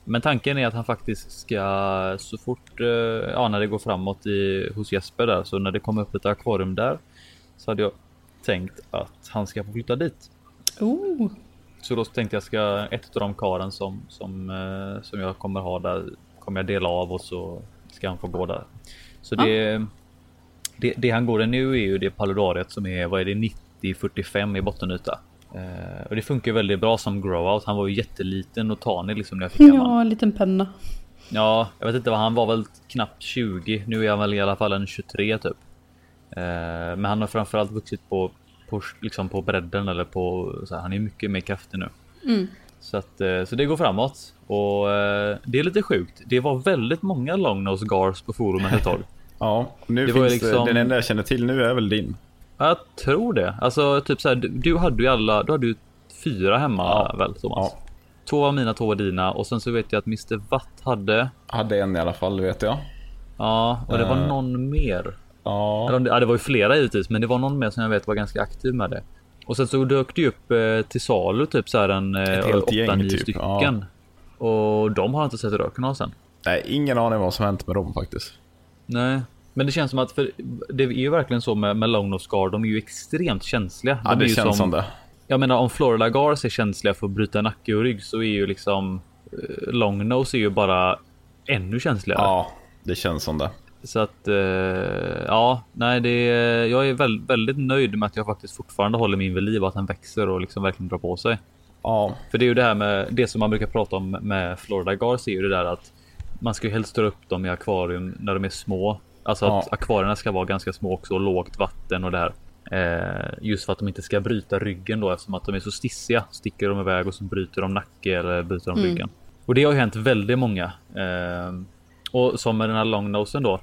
Men tanken är att han faktiskt ska så fort, eh, ja när det går framåt i, hos Jesper där, så när det kommer upp ett akvarium där så hade jag tänkt att han ska få flytta dit. Oh, Så då tänkte jag ska ett av de karen som som eh, som jag kommer ha där kommer jag dela av och så ska han få gå där. Så Ja. det, det, det han går i nu är ju det paludariet som är vad är det 90 45 i bottenyta. Eh, och det funkar väldigt bra som growout. Han var ju jätteliten och tanig liksom när jag fick honom. ja, en liten penna. Ja, jag vet inte vad han var väl knappt 20. Nu är han väl i alla fall en 23 typ. Eh, men han har framförallt vuxit på, på, liksom på bredden eller på så här, han är mycket mer kraftig nu. Mm. Så att eh, så det går framåt och eh, det är lite sjukt. Det var väldigt många long nose gars på forumet ett tag. Ja, nu Det finns liksom- den enda jag känner till nu är väl din. Jag tror det. Alltså typ så här, du, du hade ju alla, du hade ju fyra hemma Ja. väl Thomas? Ja. Två var mina, två var dina och sen så vet jag att Mr Watt hade. Hade en i alla fall, vet jag. Ja, och det var Eh. någon mer. Ja, Eller ja, det var ju flera givetvis, men det var någon mer som jag vet var ganska aktiv med det. Och sen så dök det ju upp eh, till salu typ så här en eh, Ett helt åtta, gäng, nio typ. stycken. Och de har inte sett röken av sen. nej, ingen aning vad som hänt med dem faktiskt. Nej, men det känns som att för det är ju verkligen så med, med long nose scar. De är ju extremt känsliga. Ja, de är det känns som det. Jag menar om Florida Gars är känsliga för att bryta nacke och rygg så är ju liksom eh, long nose är ju bara ännu känsligare. Ja, det känns som det. Så att eh, ja, nej, det, jag är väl, väldigt nöjd med att jag faktiskt fortfarande håller min vid liv och att den växer och liksom verkligen drar på sig. Ja, För det är ju det här med det som man brukar prata om med Florida Gars är ju det där att man ska ju helst dra upp dem i akvarium när de är små. Alltså att Ja. akvarierna ska vara ganska små också och lågt vatten och det här. Eh, just för att de inte ska bryta ryggen då eftersom att de är så stissiga. Sticker de iväg och så bryter de nacke eller bryter de ryggen. Och det har ju hänt väldigt många. Eh, och som med den här longnosen då.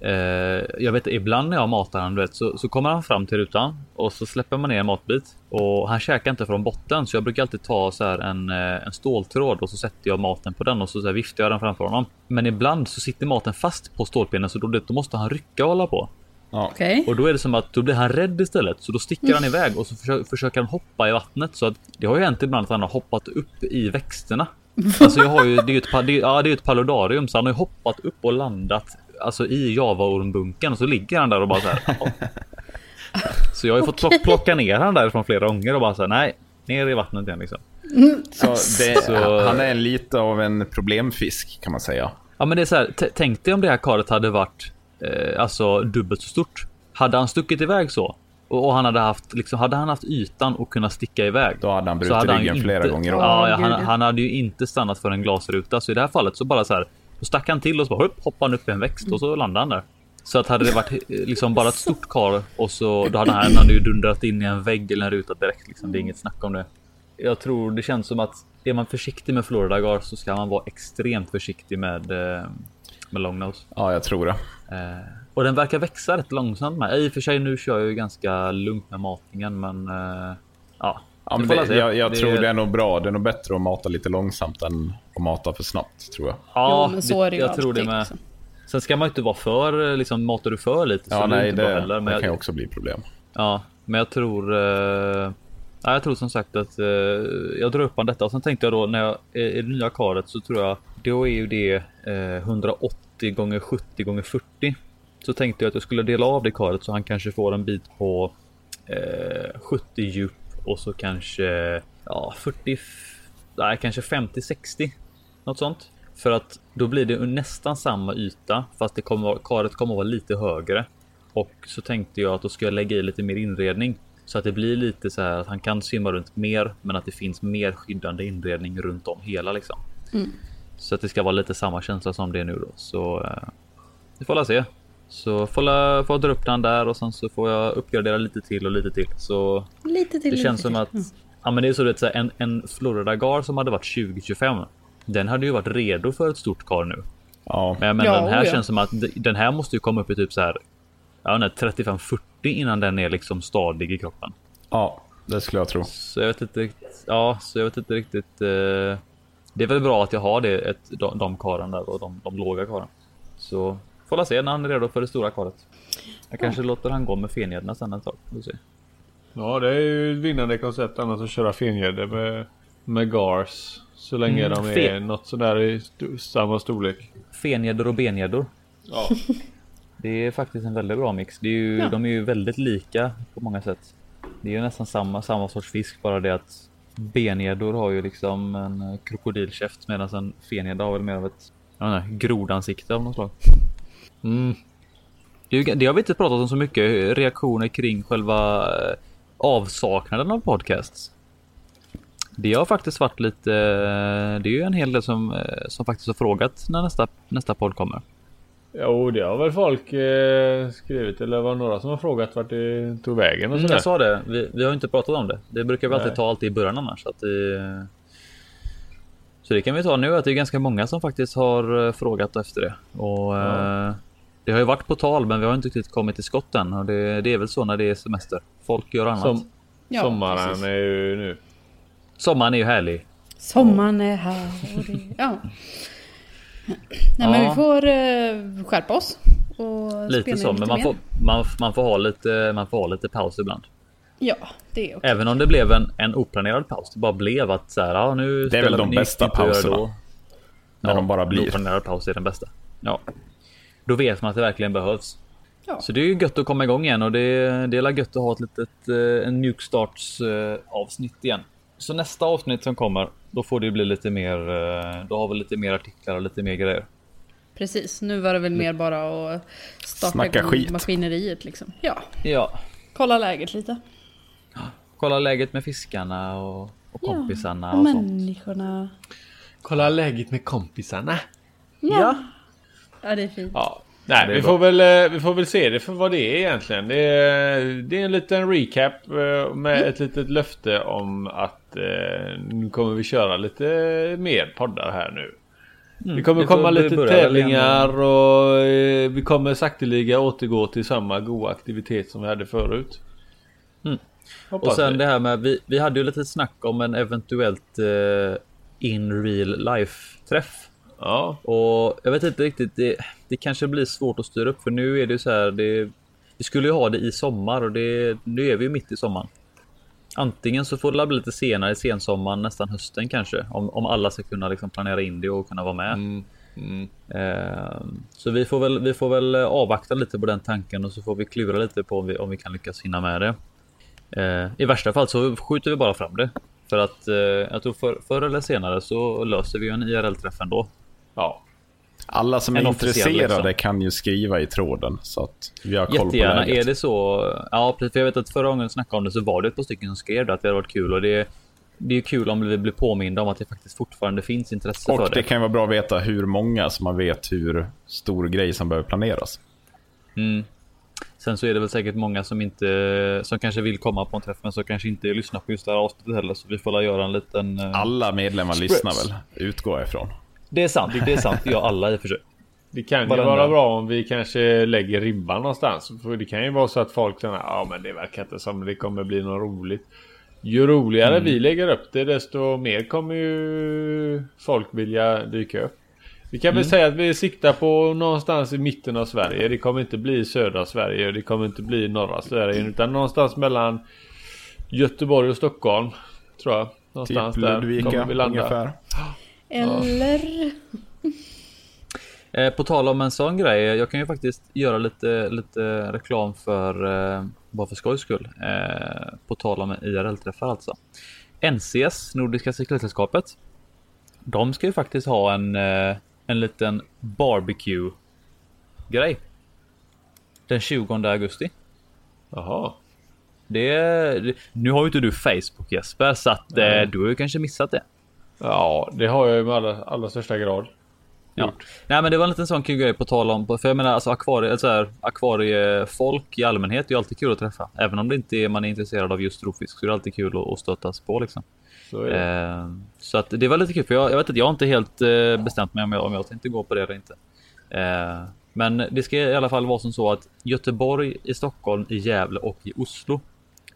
Eh, jag vet ibland när jag matar han vet, så, så kommer han fram till rutan och så släpper man ner en matbit och han käkar inte från botten så jag brukar alltid ta så här en, eh, en ståltråd och så sätter jag maten på den och så, så här viftar jag den framför honom. Men ibland så sitter maten fast på stålpinnen så då, då måste han rycka och hålla på. ja. Okej. Och då är det som att då blir han rädd istället. Så då sticker han iväg och så försöker, försöker han hoppa i vattnet. Så att det har ju hänt ibland att han har hoppat upp i växterna. Alltså jag har ju, det är ju ett, det är, ja, det är ett paludarium så han har ju hoppat upp och landat alltså i javaormbunken och så ligger han där och bara så här. ja. Så jag har ju fått plock, plocka ner han därifrån flera gånger och bara så här, nej, ner i vattnet igen liksom. Så det, Så- Han är en lite av en problemfisk kan man säga. Ja men det är så här, tänk dig om det här karet hade varit eh, alltså dubbelt så stort. Hade han stuckit iväg så och, och han hade haft liksom, hade han haft ytan och kunnat sticka iväg. Då hade han så brutit hade han ju ryggen flera inte- gånger om. Ja, han, han hade ju inte stannat för en glasruta så i det här fallet så bara så här. Då stack han till och så bara upp, hoppade han upp i en växt och så landade han där. Så att hade det varit liksom bara ett stort kar och så då hade han, ju dundrat in i en vägg eller en ruta direkt. Liksom. Det är inget snack om det. Jag tror det känns som att är man försiktig med Florida Gar så ska man vara extremt försiktig med, eh, med Longnose. Ja, jag tror det. Eh, och den verkar växa rätt långsamt med. I och för sig nu kör jag ju ganska lugnt med matningen men eh, ja. Ja, men det, jag jag Det- tror det är nog bra. Det är nog bättre att mata lite långsamt än att mata för snabbt, tror jag. Ja, jo, men så är det jag tror det med. liksom. Sen ska man inte vara för eh, liksom matar du för lite så Ja, det nej, inte det, bra heller. Men det jag, kan ju också bli problem. Ja, men jag tror. Eh, ja, jag tror som sagt att eh, jag drar upp an detta och sen tänkte jag då när jag är i det nya karet så tror jag då är ju det eh, 180 gånger 70 gånger 40. Så tänkte jag att jag skulle dela av det karet så han kanske får en bit på eh, 70 djup och så kanske ja 40. f- Nej, kanske 50 60 något sånt. För att då blir det nästan samma yta fast det kommer, karet kommer att vara lite högre. Och så tänkte jag att då ska jag lägga i lite mer inredning. Så att det blir lite så här att han kan simma runt mer men att det finns mer skyddande inredning runt om hela liksom. Så att det ska vara lite samma känsla som det är nu då. Så eh, vi får la se. Så får jag, får jag dra upp den där och sen så får jag uppgradera lite till och lite till. Så Lite till. det lite känns som till. att ja, men det är så att en, en Florida Gar som hade varit 2025. Den hade ju varit redo för ett stort kar nu. Ja, Men jag menar, Ja, den här ja. känns som att den här måste ju komma upp i typ så här. Ja, nej, 35-40 innan den är liksom stadig i kroppen. ja, det skulle jag tro. Så jag vet inte riktigt. Ja, så jag vet inte riktigt. Eh, det är väl bra att jag har det, ett, de, de karen där och de, de låga karen. Så får la se när han är redo för det stora karet. Jag kanske låter han gå med fengäddorna sen ett tag. Får se. Ja, det är ju ett vinnande koncept annars att köra fengäddor med, med gars. Så länge Mm, de är fe- något sådär i st- samma storlek. Fengäddor och bengäddor. Ja. Det är faktiskt en väldigt bra mix. Det är ju, Ja. De är ju väldigt lika på många sätt. Det är ju nästan samma, samma sorts fisk, bara det att bengäddor har ju liksom en krokodilkäft medan en fengädda har väl mer av ett jag grodansikte av något slag. Mm. Det, har vi inte pratat om så mycket, reaktioner kring själva eh, avsaknaden av podcasts. Det har faktiskt varit lite, eh, det är ju en hel del som, eh, som faktiskt har frågat när nästa, nästa podd kommer. Jo, det har väl folk eh, skrivit. Eller var det några som har frågat vart det tog vägen och Mm, sådär. jag sa det, vi, vi har inte pratat om det. Det brukar vi alltid Nej. ta alltid i början annars. Så, att det... så det kan vi ta nu, att det är ganska många som faktiskt har frågat efter det. Och, Ja. eh, det har ju varit på tal, men vi har inte riktigt kommit till skott än. Och det, det är väl så när det är semester. Folk gör annat. Som, Ja, sommaren precis. är ju nu. Sommaren är ju härlig. Sommaren är här och det... Ja. Nej men Ja. vi får uh, skärpa oss. Och Lite så, lite men man mer. får, man, man, får ha lite, man får ha lite paus ibland. Ja, det är okej. Även om det blev en, en oplanerad paus. Det bara blev att så här, ja, nu Det är väl de bästa gör pauserna. När de bara en blir. Oplanerad paus är den bästa. Ja. Då vet man att det verkligen behövs. Ja. Så det är ju gött att komma igång igen och det, det är gött att ha ett litet eh, en mjukstarts eh, avsnitt igen. Så nästa avsnitt som kommer, då får det bli lite mer. Eh, då har vi lite mer artiklar och lite mer grejer. Precis, nu var det väl mer bara att starta Snacka igång skit. maskineriet liksom. Ja, Ja, kolla läget lite. kolla läget med fiskarna och, och kompisarna och och sånt. människorna. Kolla läget med kompisarna. Ja. ja, det är fint. Ja. Nej, Det är vi får, väl, eh, vi får väl se det för vad det är egentligen. Det är, det är en liten recap eh, med ett litet löfte om att eh, nu kommer vi köra lite mer poddar här nu. Det kommer komma lite tävlingar och eh, vi kommer sakteliga återgå till samma goda aktivitet som vi hade förut. Mm. Och sen vi. det här med, vi, vi hade ju lite snack om en eventuellt eh, in real life träff. Ja, Och jag vet inte riktigt, det, det kanske blir svårt att styra upp för nu är det ju så här, det, vi skulle ju ha det i sommar och det, nu är vi ju mitt i sommaren. Antingen så får det bli lite senare, sensommaren, nästan hösten kanske. Om, om alla ska kunna liksom planera in det och kunna vara med. mm, mm. Eh, så vi får, väl, vi får väl avvakta lite på den tanken och så får vi klura lite på om vi, om vi kan lyckas hinna med det. Eh, I värsta fall så skjuter vi bara fram det. För att eh, jag tror för, förr eller senare så löser vi en IRL-träff ändå. Ja. Alla som är En officiell, intresserade liksom. kan ju skriva i tråden så att vi har koll på Jättegärna. läget. Är det så? Ja, precis. För jag vet att förra gången vi snackade om det så var det ett par stycken som skrev det, att det hade varit kul och det det är kul om vi blir påminda om att det faktiskt fortfarande finns intresse Och för det det. kan vara bra att veta hur många så man vet hur stor grej som behöver planeras. Mm. Sen så är det väl säkert många som inte som kanske vill komma på en träff men som kanske inte lyssnar på just det här avsnittet heller så vi får la göra en liten. eh, Alla medlemmar Spreads. lyssnar väl, utgår jag ifrån. Det är sant, det är sant. Ja, alla i och för sig. Det kan ju Varandra. vara bra om vi kanske lägger ribban någonstans. För det kan ju vara så att folk känner ja men det verkar inte som det kommer bli något roligt. Ju roligare vi lägger upp det desto mer kommer ju folk vilja dyka upp. Vi kan väl säga att vi siktar på någonstans i mitten av Sverige. Det kommer inte bli södra Sverige och det kommer inte bli norra Sverige. Utan någonstans mellan Göteborg och Stockholm. Tror jag. Någonstans Typ där Ludvika kommer vi landa. ungefär. Eller? Eh, på tal om en sån grej. Jag kan ju faktiskt göra lite, lite reklam för eh, bara för skojs skull. Eh, på tal om IRL-träffar alltså. NCS, Nordiska Cykelsällskapet. De ska ju faktiskt ha en, eh, en liten barbecue grej. Den 20 augusti. Jaha. Det, det, nu har ju inte du Facebook Jesper så att eh, du har ju kanske missat det. Ja, det har jag ju med allra, allra största grad. Ja. Nej men det var en liten sån kul grej på tal om, för jag menar alltså akvarie, alltså här, akvariefolk i allmänhet är ju alltid kul att träffa. Även om det inte är man är intresserad av just rovfisk så är det alltid kul att, att stötas på liksom. Så. Eh, så att det var lite kul för jag, jag vet att jag har inte helt eh, bestämt mig om jag, om jag tänkte gå på det eller inte. Eh, men det ska i alla fall vara som så att Göteborg, i Stockholm, i Gävle och i Oslo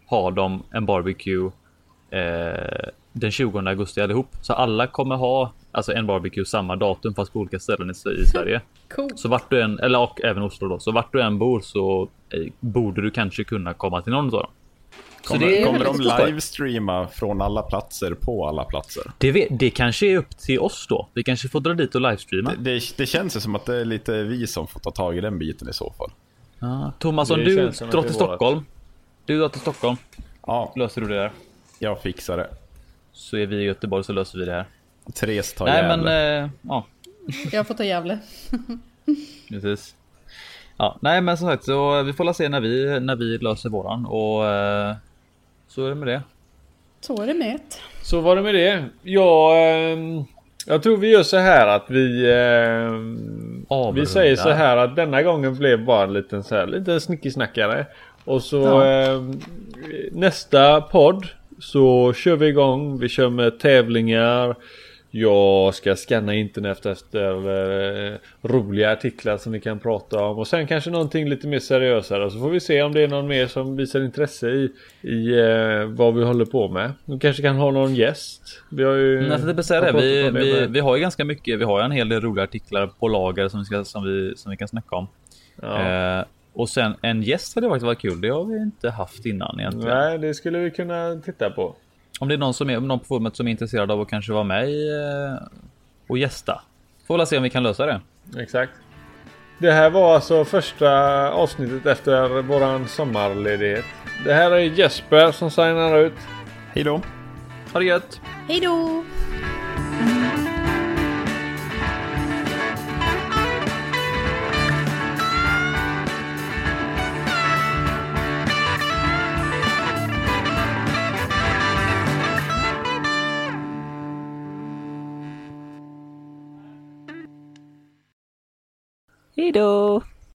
har de en barbecue eh, den 20 augusti allihop. Så alla kommer ha alltså en barbecue samma datum fast på olika ställen i, i Sverige. Cool. Så vart du än, eller och även Oslo då, så vart du än bor så eh, borde du kanske kunna komma till någon av dem. Så Kommer, det kommer de livestreama från alla platser på alla platser? Det, vet, det kanske är upp till oss då. Vi kanske får dra dit och livestreama. Det, det, det känns ju som att det är lite vi som får ta tag i den biten i så fall. Ja, Thomas, om du drar till. Stockholm. Du drar till Stockholm. Ja, Löser du det där. jag fixar det. Så är vi i Göteborg så löser vi det här. Therese tar Nej men, Gävle. eh, ja, Jag får ta Gävle. precis. Ja, nej men som sagt så vi får la se när vi, när vi löser våran och eh, så är det med det. Så är det med. Så var det med det. Ja, ehm, jag tror vi gör så här att vi... Avrundar. vi säger så här att denna gången blev bara en liten så här, lite snickesnackare. Och så Ja. ehm, nästa podd så kör vi igång. Vi kör med tävlingar. Jag ska scanna internet efter eh, roliga artiklar som vi kan prata om. Och sen kanske någonting lite mer seriösare. Så får vi se om det är någon mer som visar intresse i, i eh, vad vi håller på med. Vi kanske kan ha någon gäst. Vi har ju... Mm, säga det. Vi, det vi, med- vi har ju ganska mycket. Vi har en hel del roliga artiklar på lager som vi, ska, som vi, som vi kan snacka om. Ja. Eh, och sen en gäst hade faktiskt varit kul. Det har vi inte haft innan egentligen. Nej, det skulle vi kunna titta på. Om det är någon, som är, någon på forumet som är intresserad av att kanske vara med eh, och gästa. Får väl se om vi kan lösa det. Exakt. Det här var alltså första avsnittet efter våran sommarledighet. Det här är Jesper som signar ut. Hej då! Ha det gött! Hej då! Pero